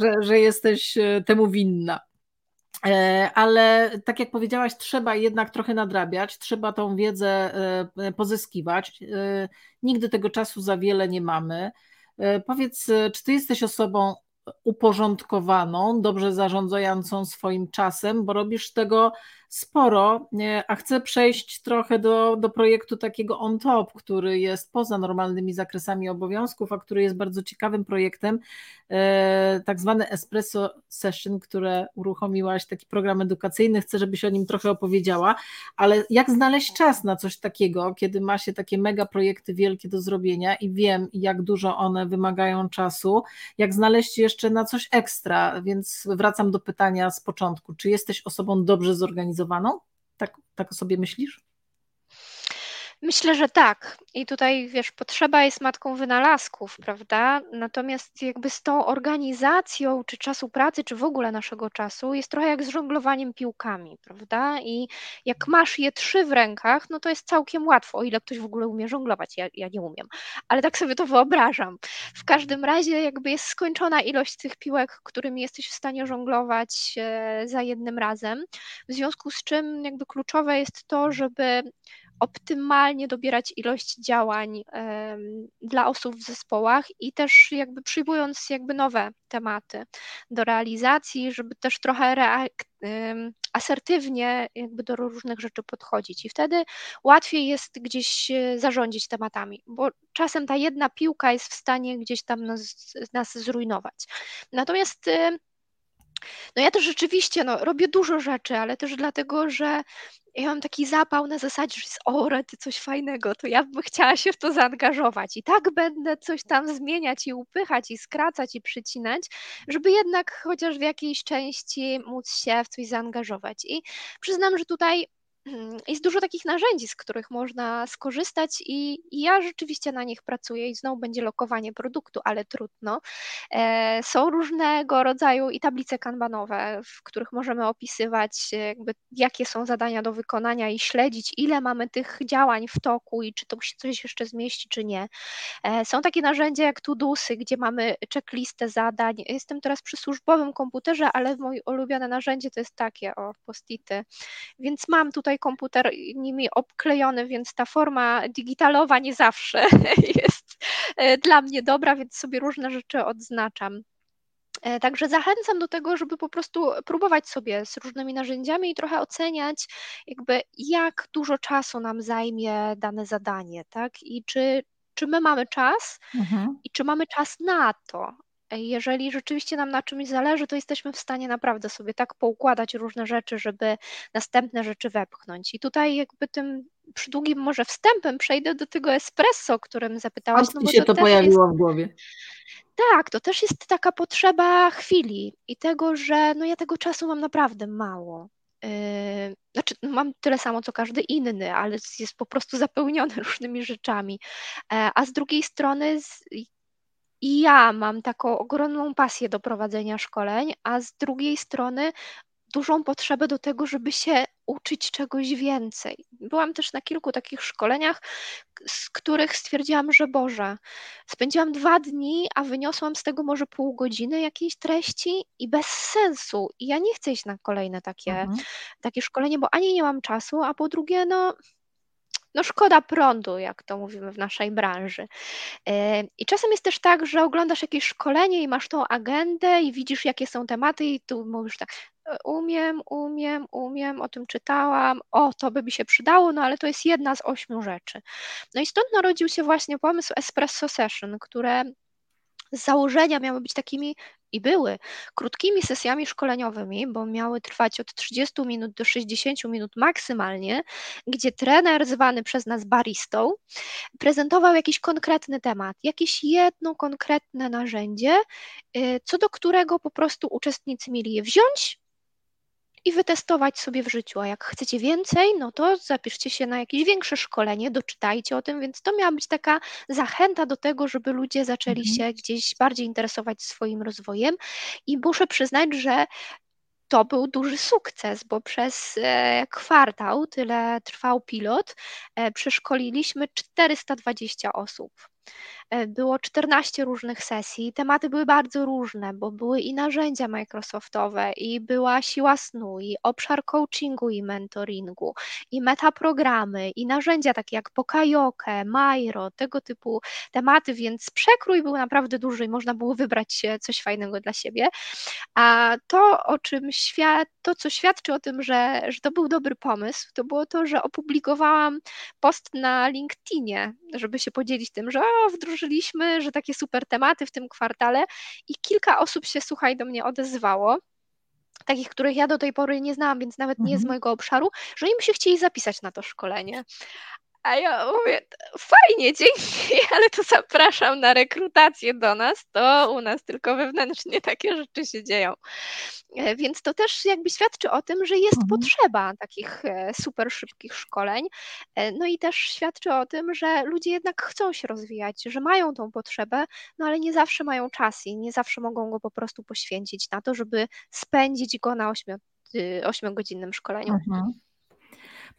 że, że jesteś temu winna. E, ale tak jak powiedziałaś, trzeba jednak trochę nadrabiać, trzeba tą wiedzę e, pozyskiwać. E, nigdy tego czasu za wiele nie mamy. Powiedz, czy ty jesteś osobą uporządkowaną, dobrze zarządzającą swoim czasem, bo robisz tego sporo, a chcę przejść trochę do, do projektu takiego on top, który jest poza normalnymi zakresami obowiązków, a który jest bardzo ciekawym projektem, e, tak zwany Espresso Session, które uruchomiłaś, taki program edukacyjny, chcę, żebyś o nim trochę opowiedziała, ale jak znaleźć czas na coś takiego, kiedy ma się takie mega projekty wielkie do zrobienia i wiem, jak dużo one wymagają czasu, jak znaleźć jeszcze na coś ekstra, więc wracam do pytania z początku, czy jesteś osobą dobrze zorganizowaną? Tak, tak sobie myślisz? Myślę, że tak. I tutaj, wiesz, potrzeba jest matką wynalazków, prawda? Natomiast jakby z tą organizacją, czy czasu pracy, czy w ogóle naszego czasu, jest trochę jak z żonglowaniem piłkami, prawda? I jak masz je trzy w rękach, no to jest całkiem łatwo, o ile ktoś w ogóle umie żonglować. Ja, ja nie umiem, ale tak sobie to wyobrażam. W każdym razie jakby jest skończona ilość tych piłek, którymi jesteś w stanie żonglować e, za jednym razem. W związku z czym jakby kluczowe jest to, żeby optymalnie dobierać ilość działań dla osób w zespołach i też jakby przyjmując jakby nowe tematy do realizacji, żeby też trochę asertywnie jakby do różnych rzeczy podchodzić i wtedy łatwiej jest gdzieś e, zarządzić tematami, bo czasem ta jedna piłka jest w stanie gdzieś tam nas, nas zrujnować. Natomiast no ja też rzeczywiście no, robię dużo rzeczy, ale też dlatego, że ja mam taki zapał na zasadzie, że jest o, rety, coś fajnego, to ja bym chciała się w to zaangażować i tak będę coś tam zmieniać i upychać i skracać i przycinać, żeby jednak chociaż w jakiejś części móc się w coś zaangażować. I przyznam, że tutaj jest dużo takich narzędzi, z których można skorzystać i, ja rzeczywiście na nich pracuję i znowu będzie lokowanie produktu, ale trudno. E, są różnego rodzaju i tablice kanbanowe, w których możemy opisywać jakby jakie są zadania do wykonania i śledzić ile mamy tych działań w toku i czy to się coś jeszcze zmieści, czy nie. E, są takie narzędzia jak Tudusy, gdzie mamy checklistę zadań. Jestem teraz przy służbowym komputerze, ale moje ulubione narzędzie to jest takie, o, postity. Więc mam tutaj komputer nimi obklejony, więc ta forma digitalowa nie zawsze jest e, dla mnie dobra, więc sobie różne rzeczy odznaczam. E, także zachęcam do tego, żeby po prostu próbować sobie z różnymi narzędziami i trochę oceniać, jakby jak dużo czasu nam zajmie dane zadanie, tak? I czy, czy my mamy czas mhm. i czy mamy czas na to, jeżeli rzeczywiście nam na czymś zależy, to jesteśmy w stanie naprawdę sobie tak poukładać różne rzeczy, żeby następne rzeczy wepchnąć. I tutaj jakby tym przydługim może wstępem przejdę do tego espresso, o którym zapytałaś. No bo się to, to pojawiło jest... w głowie. Tak, to też jest taka potrzeba chwili i tego, że no ja tego czasu mam naprawdę mało. Yy, znaczy, no mam tyle samo co każdy inny, ale jest po prostu zapełniony różnymi rzeczami. E, a z drugiej strony i ja mam taką ogromną pasję do prowadzenia szkoleń, a z drugiej strony dużą potrzebę do tego, żeby się uczyć czegoś więcej. Byłam też na kilku takich szkoleniach, z których stwierdziłam, że Boże, spędziłam dwa dni, a wyniosłam z tego może pół godziny jakiejś treści i bez sensu. I ja nie chcę iść na kolejne takie, mhm. takie szkolenie, bo ani nie mam czasu, a po drugie, no no szkoda prądu, jak to mówimy w naszej branży. E, I czasem jest też tak, że oglądasz jakieś szkolenie i masz tą agendę i widzisz, jakie są tematy, i tu mówisz tak, e, umiem, umiem, umiem, o tym czytałam, o, to by mi się przydało, no ale to jest jedna z ośmiu rzeczy. No i stąd narodził się właśnie pomysł Espresso Session, które z założenia miały być takimi i były krótkimi sesjami szkoleniowymi, bo miały trwać od 30 minut do 60 minut maksymalnie, gdzie trener zwany przez nas baristą prezentował jakiś konkretny temat, jakieś jedno konkretne narzędzie, y, co do którego po prostu uczestnicy mieli je wziąć i wytestować sobie w życiu. A jak chcecie więcej, no to zapiszcie się na jakieś większe szkolenie, doczytajcie o tym, więc to miała być taka zachęta do tego, żeby ludzie zaczęli mhm. się gdzieś bardziej interesować swoim rozwojem. I muszę przyznać, że to był duży sukces, bo przez e, kwartał, tyle trwał pilot, e, przeszkoliliśmy 420 osób. E, było 14 różnych sesji. Tematy były bardzo różne, bo były i narzędzia Microsoftowe, i była siła snu, i obszar coachingu i mentoringu, i metaprogramy, i narzędzia takie jak Pokajoke, Mairo, tego typu tematy, więc przekrój był naprawdę duży i można było wybrać coś fajnego dla siebie. A to, o czym świat, to, co świadczy o tym, że, że to był dobry pomysł, to było to, że opublikowałam post na LinkedInie, żeby się podzielić tym, że o, wdrożyliśmy, że takie super tematy w tym kwartale i kilka osób się, słuchaj, do mnie odezwało takich, których ja do tej pory nie znałam, więc nawet nie z mhm. mojego obszaru, że im się chcieli zapisać na to szkolenie. A ja mówię, fajnie, dzięki, ale to zapraszam na rekrutację do nas, to u nas tylko wewnętrznie takie rzeczy się dzieją. E, więc to też jakby świadczy o tym, że jest mhm. potrzeba takich e, super szybkich szkoleń. E, no i też świadczy o tym, że ludzie jednak chcą się rozwijać, że mają tą potrzebę, no ale nie zawsze mają czas i nie zawsze mogą go po prostu poświęcić na to, żeby spędzić go na 8-godzinnym szkoleniu. Mhm.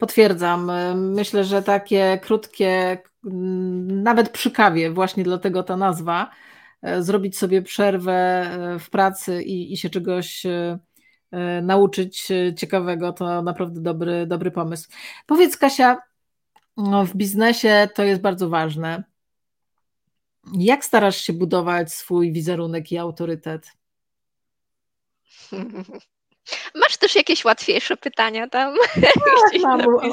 Potwierdzam. Myślę, że takie krótkie, nawet przy kawie, właśnie dlatego ta nazwa, e, zrobić sobie przerwę e, w pracy i, i się czegoś e, nauczyć ciekawego, to naprawdę dobry, dobry pomysł. Powiedz, Kasia, no, w biznesie to jest bardzo ważne. Jak starasz się budować swój wizerunek i autorytet? Masz też jakieś łatwiejsze pytania tam? Tak, mam, o,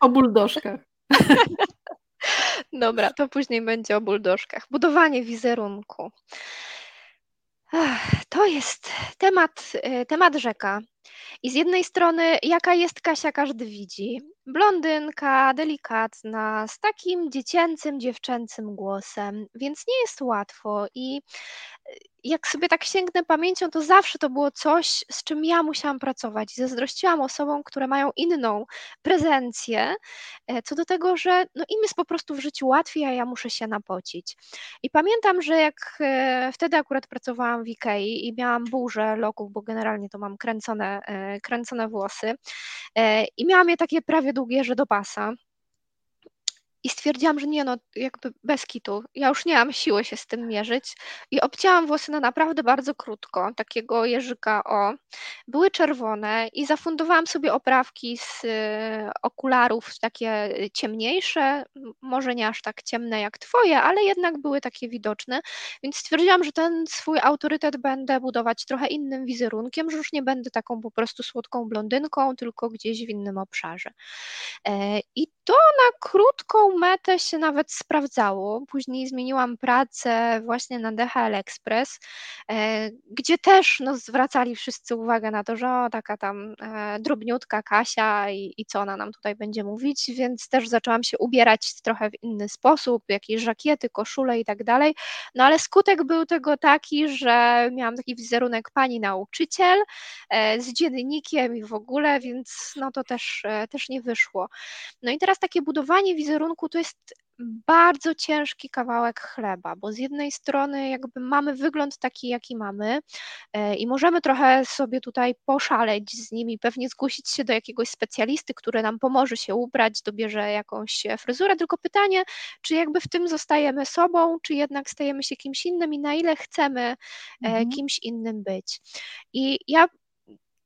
o buldożkach. Dobra, to później będzie o buldożkach. Budowanie wizerunku. To jest temat, e, temat rzeka. I z jednej strony, jaka jest Kasia, każdy widzi. Blondynka, delikatna, z takim dziecięcym, dziewczęcym głosem, więc nie jest łatwo. I jak sobie tak sięgnę pamięcią, to zawsze to było coś, z czym ja musiałam pracować. Zazdrościłam osobom, które mają inną prezencję, e, co do tego, że no im jest po prostu w życiu łatwiej, a ja muszę się napocić. I pamiętam, że jak e, wtedy akurat pracowałam w Ikei i miałam burzę loków, bo generalnie to mam kręcone, e, kręcone włosy i miałam je takie prawie długie, że do pasa. I stwierdziłam, że nie no, jakby bez kitu. Ja już nie mam siły się z tym mierzyć. I obcięłam włosy na naprawdę bardzo krótko, takiego jeżyka o. Były czerwone i zafundowałam sobie oprawki z y, okularów takie ciemniejsze, może nie aż tak ciemne jak twoje, ale jednak były takie widoczne. Więc stwierdziłam, że ten swój autorytet będę budować trochę innym wizerunkiem, że już nie będę taką po prostu słodką blondynką, tylko gdzieś w innym obszarze. E, I to na krótką metę się nawet sprawdzało. Później zmieniłam pracę właśnie na DHL Express, e, gdzie też no, zwracali wszyscy uwagę na to, że o, taka tam e, drobniutka Kasia i, i co ona nam tutaj będzie mówić, więc też zaczęłam się ubierać trochę w inny sposób, jakieś żakiety, koszule i tak dalej. No ale skutek był tego taki, że miałam taki wizerunek pani nauczyciel e, z dziennikiem i w ogóle, więc no to też, też nie wyszło. No i teraz takie budowanie wizerunku to jest bardzo ciężki kawałek chleba, bo z jednej strony jakby mamy wygląd taki, jaki mamy e, i możemy trochę sobie tutaj poszaleć z nimi, pewnie zgłosić się do jakiegoś specjalisty, który nam pomoże się ubrać, dobierze jakąś fryzurę, tylko pytanie, czy jakby w tym zostajemy sobą, czy jednak stajemy się kimś innym i na ile chcemy e, mhm. kimś innym być. I ja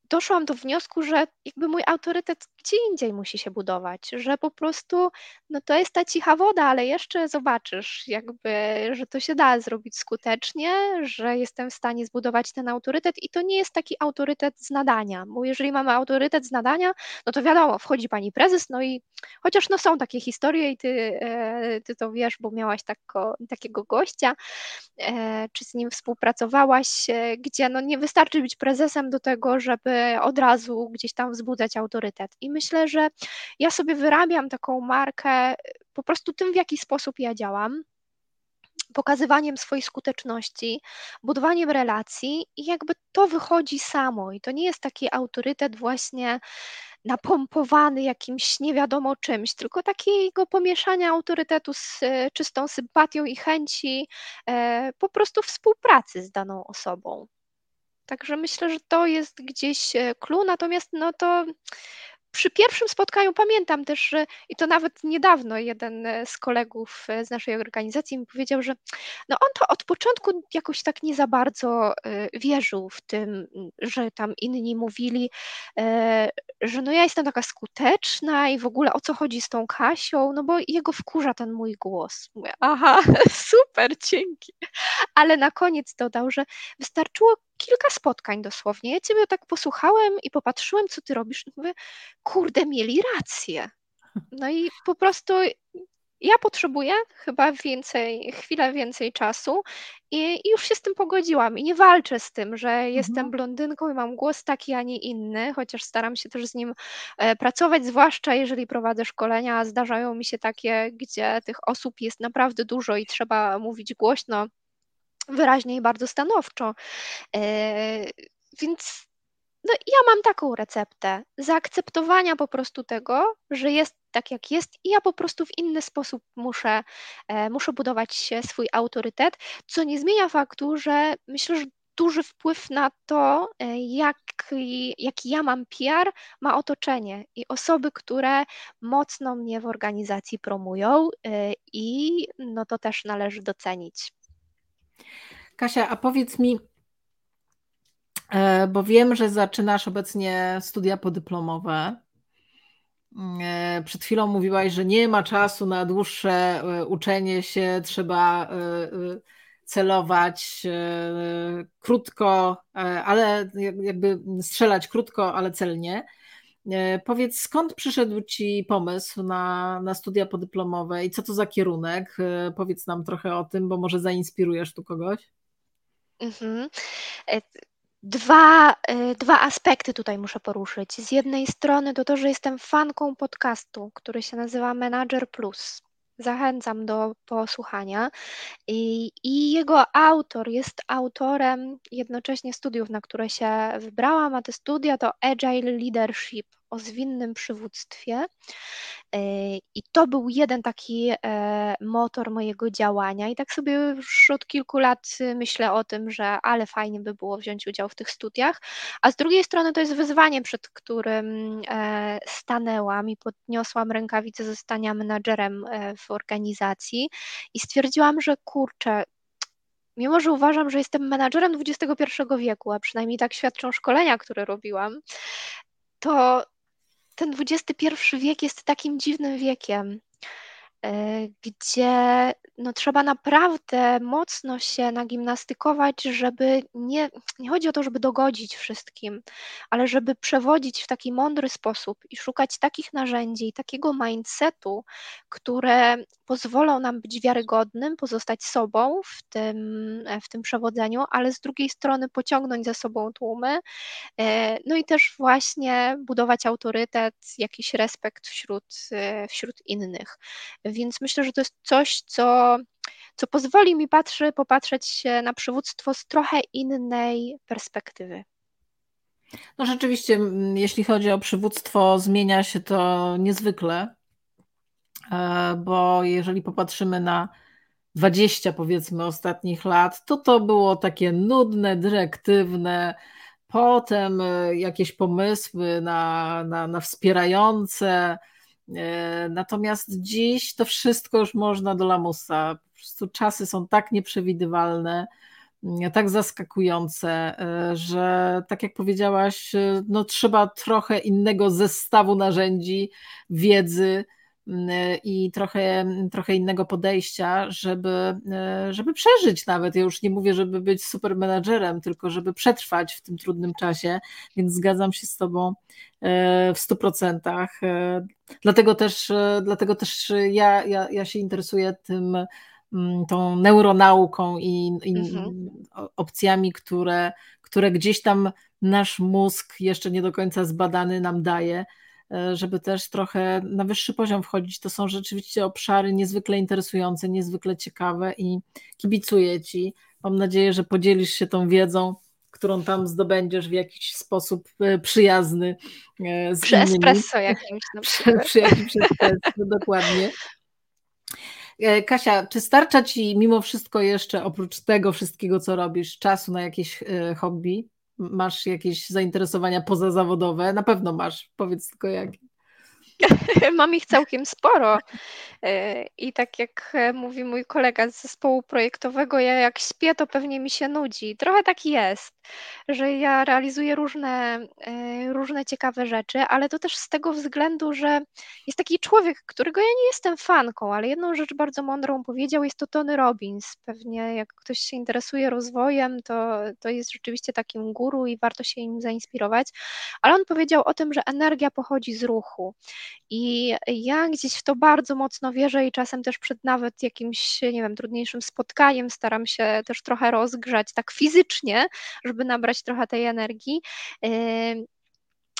doszłam do wniosku, że jakby mój autorytet gdzie indziej musi się budować, że po prostu no to jest ta cicha woda, ale jeszcze zobaczysz, jakby, że to się da zrobić skutecznie, że jestem w stanie zbudować ten autorytet i to nie jest taki autorytet z nadania, bo jeżeli mamy autorytet z nadania, no to wiadomo, wchodzi pani prezes, no i chociaż no są takie historie i ty, e, ty to wiesz, bo miałaś tako, takiego gościa, e, czy z nim współpracowałaś, e, gdzie no nie wystarczy być prezesem do tego, żeby od razu gdzieś tam wzbudzać autorytet. I myślę, że ja sobie wyrabiam taką markę po prostu tym, w jaki sposób ja działam pokazywaniem swojej skuteczności, budowaniem relacji i jakby to wychodzi samo i to nie jest taki autorytet właśnie napompowany jakimś nie wiadomo czymś, tylko takiego pomieszania autorytetu z e, czystą sympatią i chęci e, po prostu współpracy z daną osobą. Także myślę, że to jest gdzieś e, clue, natomiast no to przy pierwszym spotkaniu pamiętam też, że i to nawet niedawno jeden e, z kolegów e, z naszej organizacji mi powiedział, że no on to od początku jakoś tak nie za bardzo e, wierzył w tym, że tam inni mówili, że no ja jestem taka skuteczna i w ogóle o co chodzi z tą Kasią, no bo jego wkurza ten mój głos. Mówię, aha, super, dzięki. Ale na koniec dodał, że wystarczyło kilka spotkań dosłownie. Ja ciebie tak posłuchałem i popatrzyłem, co ty robisz. I mówię, kurde, mieli rację. No i po prostu ja potrzebuję chyba więcej, chwilę więcej czasu i, i już się z tym pogodziłam i nie walczę z tym, że mhm. jestem blondynką i mam głos taki, a nie inny, chociaż staram się też z nim e, pracować, zwłaszcza jeżeli prowadzę szkolenia, zdarzają mi się takie, gdzie tych osób jest naprawdę dużo i trzeba mówić głośno, wyraźnie i bardzo stanowczo. E, więc no, ja mam taką receptę zaakceptowania po prostu tego, że jest tak, jak jest, i ja po prostu w inny sposób muszę, e, muszę budować swój autorytet, co nie zmienia faktu, że myślę, że duży wpływ na to, e, jaki, jaki ja mam PR, ma otoczenie i osoby, które mocno mnie w organizacji promują, i no to też należy docenić. Kasia, a powiedz mi, E, bo wiem, że zaczynasz obecnie studia podyplomowe. E, przed chwilą mówiłaś, że nie ma czasu na dłuższe e, uczenie się, trzeba celować krótko, ale jakby strzelać krótko, ale celnie. Powiedz, skąd przyszedł Ci pomysł na, na studia podyplomowe i co to za kierunek? Powiedz nam trochę o tym, bo może zainspirujesz tu kogoś. Mhm. Dwa, y, dwa aspekty tutaj muszę poruszyć. Z jednej strony to to, że jestem fanką podcastu, który się nazywa Manager Plus. Zachęcam do posłuchania. I, I, jego autor jest autorem jednocześnie studiów, na które się wybrałam, a te studia to Agile Leadership o zwinnym przywództwie. E, I to był jeden taki e, motor mojego działania. I tak sobie już od kilku lat myślę o tym, że ale fajnie by było wziąć udział w tych studiach. A z drugiej strony to jest wyzwanie, przed którym e, stanęłam i podniosłam rękawicę zostania menadżerem w organizacji i stwierdziłam, że kurczę, mimo że uważam, że jestem menadżerem XXI wieku, a przynajmniej tak świadczą szkolenia, które robiłam, to ten XXI wiek jest takim dziwnym wiekiem. E, gdzie no, trzeba naprawdę mocno się nagimnastykować, żeby nie, nie chodzi o to, żeby dogodzić wszystkim, ale żeby przewodzić w taki mądry sposób i szukać takich narzędzi takiego mindsetu, które pozwolą nam być wiarygodnym, pozostać sobą w tym, w tym przewodzeniu, ale z drugiej strony pociągnąć za sobą tłumy, e, no i też właśnie budować autorytet, jakiś respekt wśród, e, wśród innych. Więc myślę, że to jest coś, co, co pozwoli mi patrzy, popatrzeć na przywództwo z trochę innej perspektywy. No rzeczywiście, jeśli chodzi o przywództwo, zmienia się to niezwykle, e, bo jeżeli popatrzymy na 20 powiedzmy ostatnich lat, to to było takie nudne, dyrektywne, potem e, jakieś pomysły na, na, na wspierające, natomiast dziś to wszystko już można do lamusa. Po prostu czasy są tak nieprzewidywalne, mm, tak zaskakujące, e, że tak jak powiedziałaś, e, no trzeba trochę innego zestawu narzędzi, wiedzy, i trochę, trochę innego podejścia, żeby, żeby przeżyć nawet. Ja już nie mówię, żeby być super menadżerem, tylko żeby przetrwać w tym trudnym czasie, więc zgadzam się z Tobą e, w stu procentach. E, dlatego też, e, dlatego też ja, ja, ja się interesuję tym, mm, tą neuronauką i, i mhm. opcjami, które, które gdzieś tam nasz mózg jeszcze nie do końca zbadany nam daje żeby też trochę na wyższy poziom wchodzić. To są rzeczywiście obszary niezwykle interesujące, niezwykle ciekawe i kibicuję Ci. Mam nadzieję, że podzielisz się tą wiedzą, którą tam zdobędziesz w jakiś sposób e, przyjazny e, z Przy innymi. espresso jakimś na przykład. Przy, jakimś espresso, dokładnie. Kasia, czy starcza Ci mimo wszystko jeszcze oprócz tego wszystkiego, co robisz, czasu na jakieś hobby? Masz jakieś zainteresowania pozazawodowe? Na pewno masz, powiedz tylko jakie. Mam ich całkiem sporo. E, I tak jak e, mówi mój kolega z zespołu projektowego, ja jak śpię, to pewnie mi się nudzi. Trochę tak jest, że ja realizuję różne, e, różne ciekawe rzeczy, ale to też z tego względu, że jest taki człowiek, którego ja nie jestem fanką, ale jedną rzecz bardzo mądrą powiedział, jest to Tony Robbins. Pewnie jak ktoś się interesuje rozwojem, to, to jest rzeczywiście takim guru i warto się im zainspirować. Ale on powiedział o tym, że energia pochodzi z ruchu. I ja gdzieś w to bardzo mocno wierzę i czasem też przed nawet jakimś, nie wiem, trudniejszym spotkaniem staram się też trochę rozgrzać tak fizycznie, żeby nabrać trochę tej energii.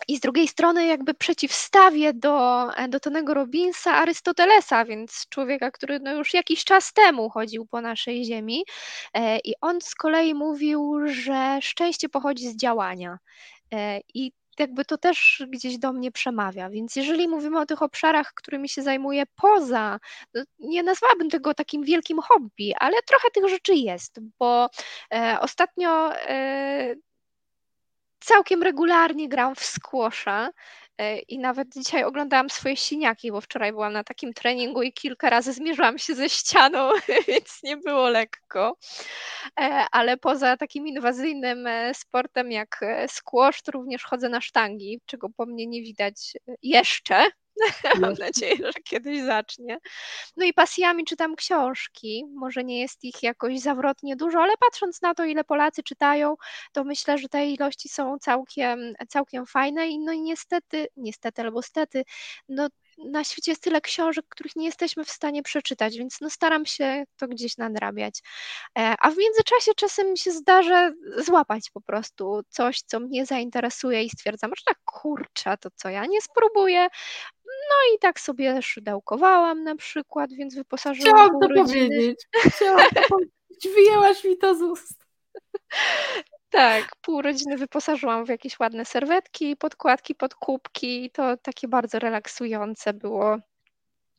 I z drugiej strony jakby przeciwstawię do, do Tonego Robinsa Arystotelesa, więc człowieka, który no już jakiś czas temu chodził po naszej ziemi e, i on z kolei mówił, że szczęście pochodzi z działania. E, I jakby to też gdzieś do mnie przemawia. Więc jeżeli mówimy o tych obszarach, którymi się zajmuję poza, no nie nazwałabym tego takim wielkim hobby, ale trochę tych rzeczy jest, bo e, ostatnio e, całkiem regularnie gram w e, i nawet dzisiaj oglądałam swoje siniaki, bo wczoraj byłam na takim treningu i kilka razy zmierzyłam się ze ścianą, więc nie było lekko. E, ale poza takim inwazyjnym e, sportem jak squash, to również chodzę na sztangi, czego po mnie nie widać jeszcze, Mam nadzieję, że kiedyś zacznie. No i pasjami czytam książki. Może nie jest ich jakoś zawrotnie dużo, ale patrząc na to, ile Polacy czytają, to myślę, że te ilości są całkiem, całkiem fajne. I no i niestety, niestety albo stety, no na świecie jest tyle książek, których nie jesteśmy w stanie przeczytać, więc no staram się to gdzieś nadrabiać. E, a w międzyczasie czasem mi się zdarza złapać po prostu coś, co mnie zainteresuje i stwierdzam, że tak kurczę, to co ja nie spróbuję. No i tak sobie szydełkowałam na przykład, więc wyposażyłam Chciałam to powiedzieć. Chciałam to powiedzieć. Wyjęłaś mi to z ust. Tak, pół rodziny wyposażyłam w jakieś ładne serwetki, podkładki pod kubki. To takie bardzo relaksujące było.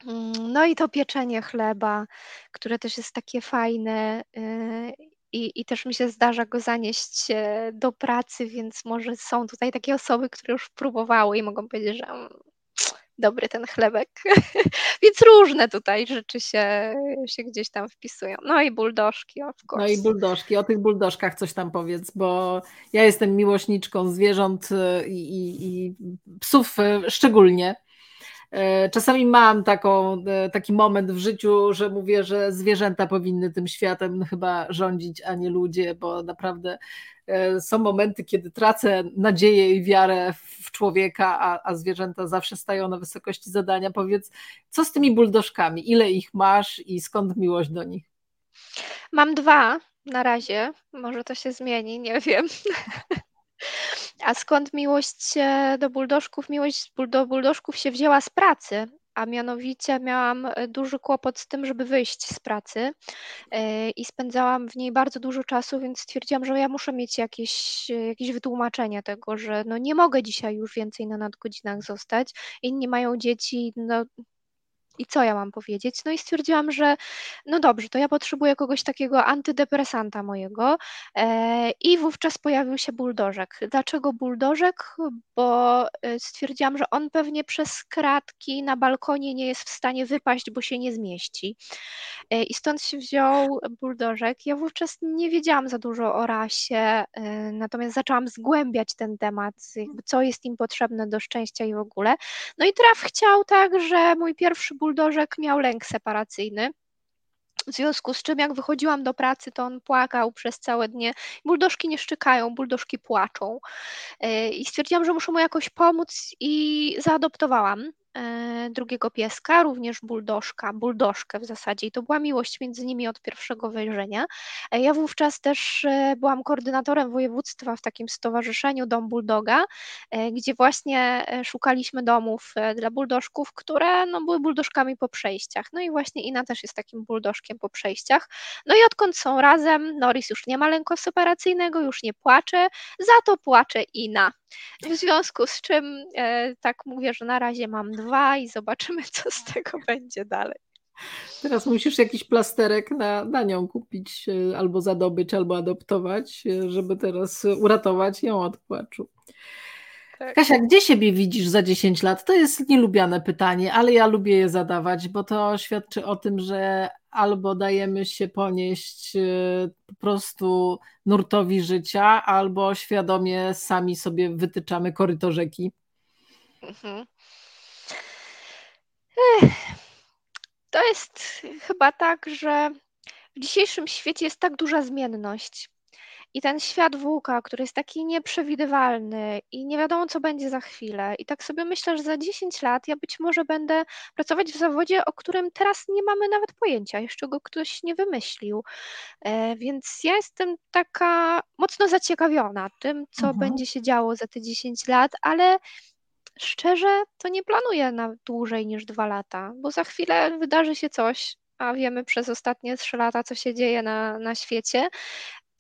Mm, no i to pieczenie chleba, które też jest takie fajne. Y, I, I też mi się zdarza go zanieść e, do pracy, więc może są tutaj takie osoby, które już próbowały i mogą powiedzieć, że mm, dobry ten chlebek. Więc różne tutaj rzeczy się, się gdzieś tam wpisują. No i buldożki, of course. No i buldożki, o tych buldożkach coś tam powiedz, bo ja jestem miłośniczką zwierząt y, i, i, i psów y, szczególnie. Y, czasami mam taką, taki moment w życiu, że mówię, że zwierzęta powinny tym światem chyba rządzić, a nie ludzie, bo naprawdę są momenty, kiedy tracę nadzieję i wiarę w człowieka, a, a zwierzęta zawsze stają na wysokości zadania. Powiedz, co z tymi buldożkami? Ile ich masz i skąd miłość do nich? Mam dwa na razie. Może to się zmieni, nie wiem. A skąd miłość e, do buldożków? Miłość do buldożków się wzięła z pracy a mianowicie miałam e, duży kłopot z tym, żeby wyjść z pracy e, i spędzałam w niej bardzo dużo czasu, więc stwierdziłam, że ja muszę mieć jakieś, e, jakieś wytłumaczenie tego, że no nie mogę dzisiaj już więcej na nadgodzinach zostać. Inni mają dzieci, no i co ja mam powiedzieć? No i stwierdziłam, że no dobrze, to ja potrzebuję kogoś takiego antydepresanta mojego e, i wówczas pojawił się buldożek. Dlaczego buldożek? Bo e, stwierdziłam, że on pewnie przez kratki na balkonie nie jest w stanie wypaść, bo się nie zmieści. E, I stąd się wziął buldożek. Ja wówczas nie wiedziałam za dużo o rasie, natomiast zaczęłam zgłębiać ten temat, jakby co jest im potrzebne do szczęścia i w ogóle. No i traf chciał tak, że mój pierwszy buldożek buldożek miał lęk separacyjny. W związku z czym, jak wychodziłam do pracy, to on płakał przez całe dnie. Buldożki nie szczekają, buldożki płaczą. E, I stwierdziłam, że muszę mu jakoś pomóc i zaadoptowałam. E, drugiego pieska, również buldożka, buldożkę w zasadzie i to była miłość między nimi od pierwszego wejrzenia. E, ja wówczas też e, byłam koordynatorem województwa w takim stowarzyszeniu Dom Buldoga, gdzie właśnie szukaliśmy domów dla buldożków, które no, były buldożkami po przejściach. No i właśnie Ina też jest takim buldożkiem po przejściach. No i odkąd są razem, Norris już nie ma lęku separacyjnego, już nie płacze, za to płacze Ina. W związku z czym tak mówię, że na razie mam dwa i zobaczymy, co z tego będzie dalej. Teraz musisz jakiś plasterek na, na nią kupić, e, albo zadobyć, albo adoptować, e, żeby teraz uratować ją od płaczu. Tak. Kasia, gdzie siebie widzisz za 10 lat? To jest nielubiane pytanie, ale ja lubię je zadawać, bo to świadczy o tym, że albo dajemy się ponieść y, po prostu nurtowi życia, albo świadomie sami sobie wytyczamy koryto rzeki. Mhm. To jest chyba tak, że w dzisiejszym świecie jest tak duża zmienność I ten świat włóka, który jest taki nieprzewidywalny i nie wiadomo, co będzie za chwilę. I tak sobie myślę, że za 10 lat ja być może będę pracować w zawodzie, o którym teraz nie mamy nawet pojęcia, jeszcze go ktoś nie wymyślił. E, więc ja jestem taka mocno zaciekawiona tym, co mhm. będzie się działo za te 10 lat, ale szczerze to nie planuję na dłużej niż dwa lata, bo za chwilę wydarzy się coś, a wiemy przez ostatnie trzy lata, co się dzieje na, na świecie,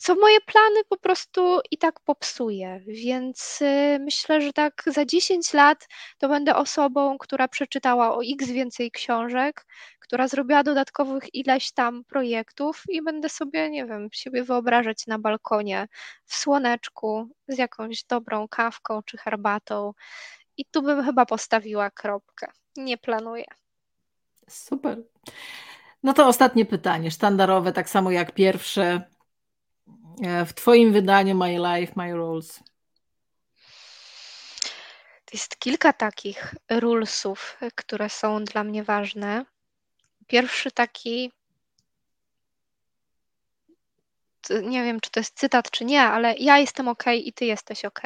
co moje plany po prostu i tak popsuje. Więc y, myślę, że tak za 10 lat to będę osobą, która przeczytała o x więcej książek, która zrobiła dodatkowych ileś tam projektów i będę sobie, nie wiem, siebie wyobrażać na balkonie w słoneczku z jakąś dobrą kawką czy herbatą. I tu bym chyba postawiła kropkę. Nie planuję. Super. No to ostatnie pytanie, sztandarowe, tak samo jak pierwsze. E, w Twoim wydaniu My Life, My Rules. Jest kilka takich rulesów, które są dla mnie ważne. Pierwszy taki, nie wiem, czy to jest cytat, czy nie, ale ja jestem ok i ty jesteś ok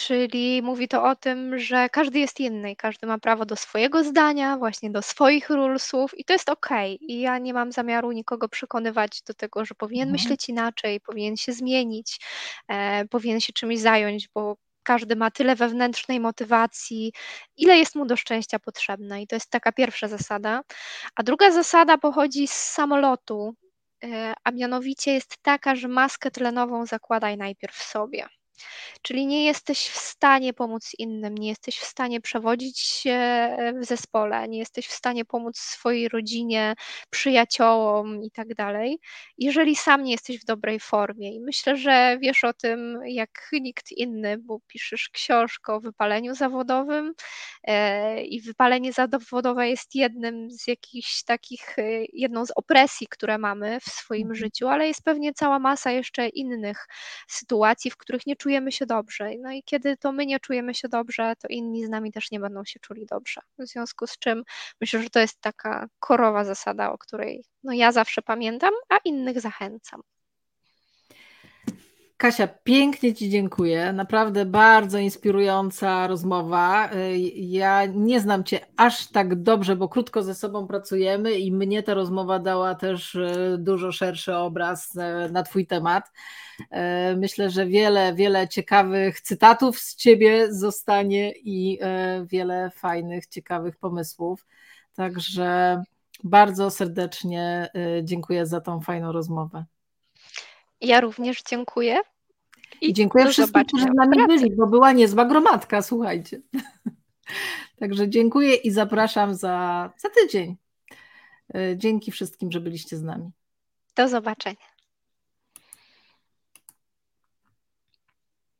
czyli mówi to o tym, że każdy jest inny i każdy ma prawo do swojego zdania, właśnie do swoich rulesów i to jest okej. I ja nie mam zamiaru nikogo przekonywać do tego, że powinien mhm. myśleć inaczej, powinien się zmienić, e, powinien się czymś zająć, bo każdy ma tyle wewnętrznej motywacji, ile jest mu do szczęścia potrzebne. I to jest taka pierwsza zasada. A druga zasada pochodzi z samolotu, e, a mianowicie jest taka, że maskę tlenową zakładaj najpierw sobie. Czyli nie jesteś w stanie pomóc innym, nie jesteś w stanie przewodzić się e, w zespole, nie jesteś w stanie pomóc swojej rodzinie, przyjaciołom i tak dalej, jeżeli sam nie jesteś w dobrej formie. I myślę, że wiesz o tym jak nikt inny, bo piszesz książkę o wypaleniu zawodowym e, i wypalenie zawodowe jest jednym z jakichś takich, e, jedną z opresji, które mamy w swoim mhm. życiu, ale jest pewnie cała masa jeszcze innych sytuacji, w których nie czujemy czujemy się dobrze. No i kiedy to my nie czujemy się dobrze, to inni z nami też nie będą się czuli dobrze. W związku z czym myślę, że to jest taka korowa zasada, o której no ja zawsze pamiętam, a innych zachęcam. Kasia, pięknie Ci dziękuję. Naprawdę bardzo inspirująca rozmowa. Ja nie znam Cię aż tak dobrze, bo krótko ze sobą pracujemy i mnie ta rozmowa dała też e, dużo szerszy obraz e, na Twój temat. Myślę, że wiele, wiele ciekawych cytatów z Ciebie zostanie i wiele fajnych, ciekawych pomysłów. Także bardzo serdecznie dziękuję za tą fajną rozmowę. Ja również dziękuję. I dziękuję wszystkim, którzy z nami byli, bo była niezła gromadka, słuchajcie. Także dziękuję i zapraszam za, za tydzień. E, dzięki wszystkim, że byliście z nami. Do zobaczenia.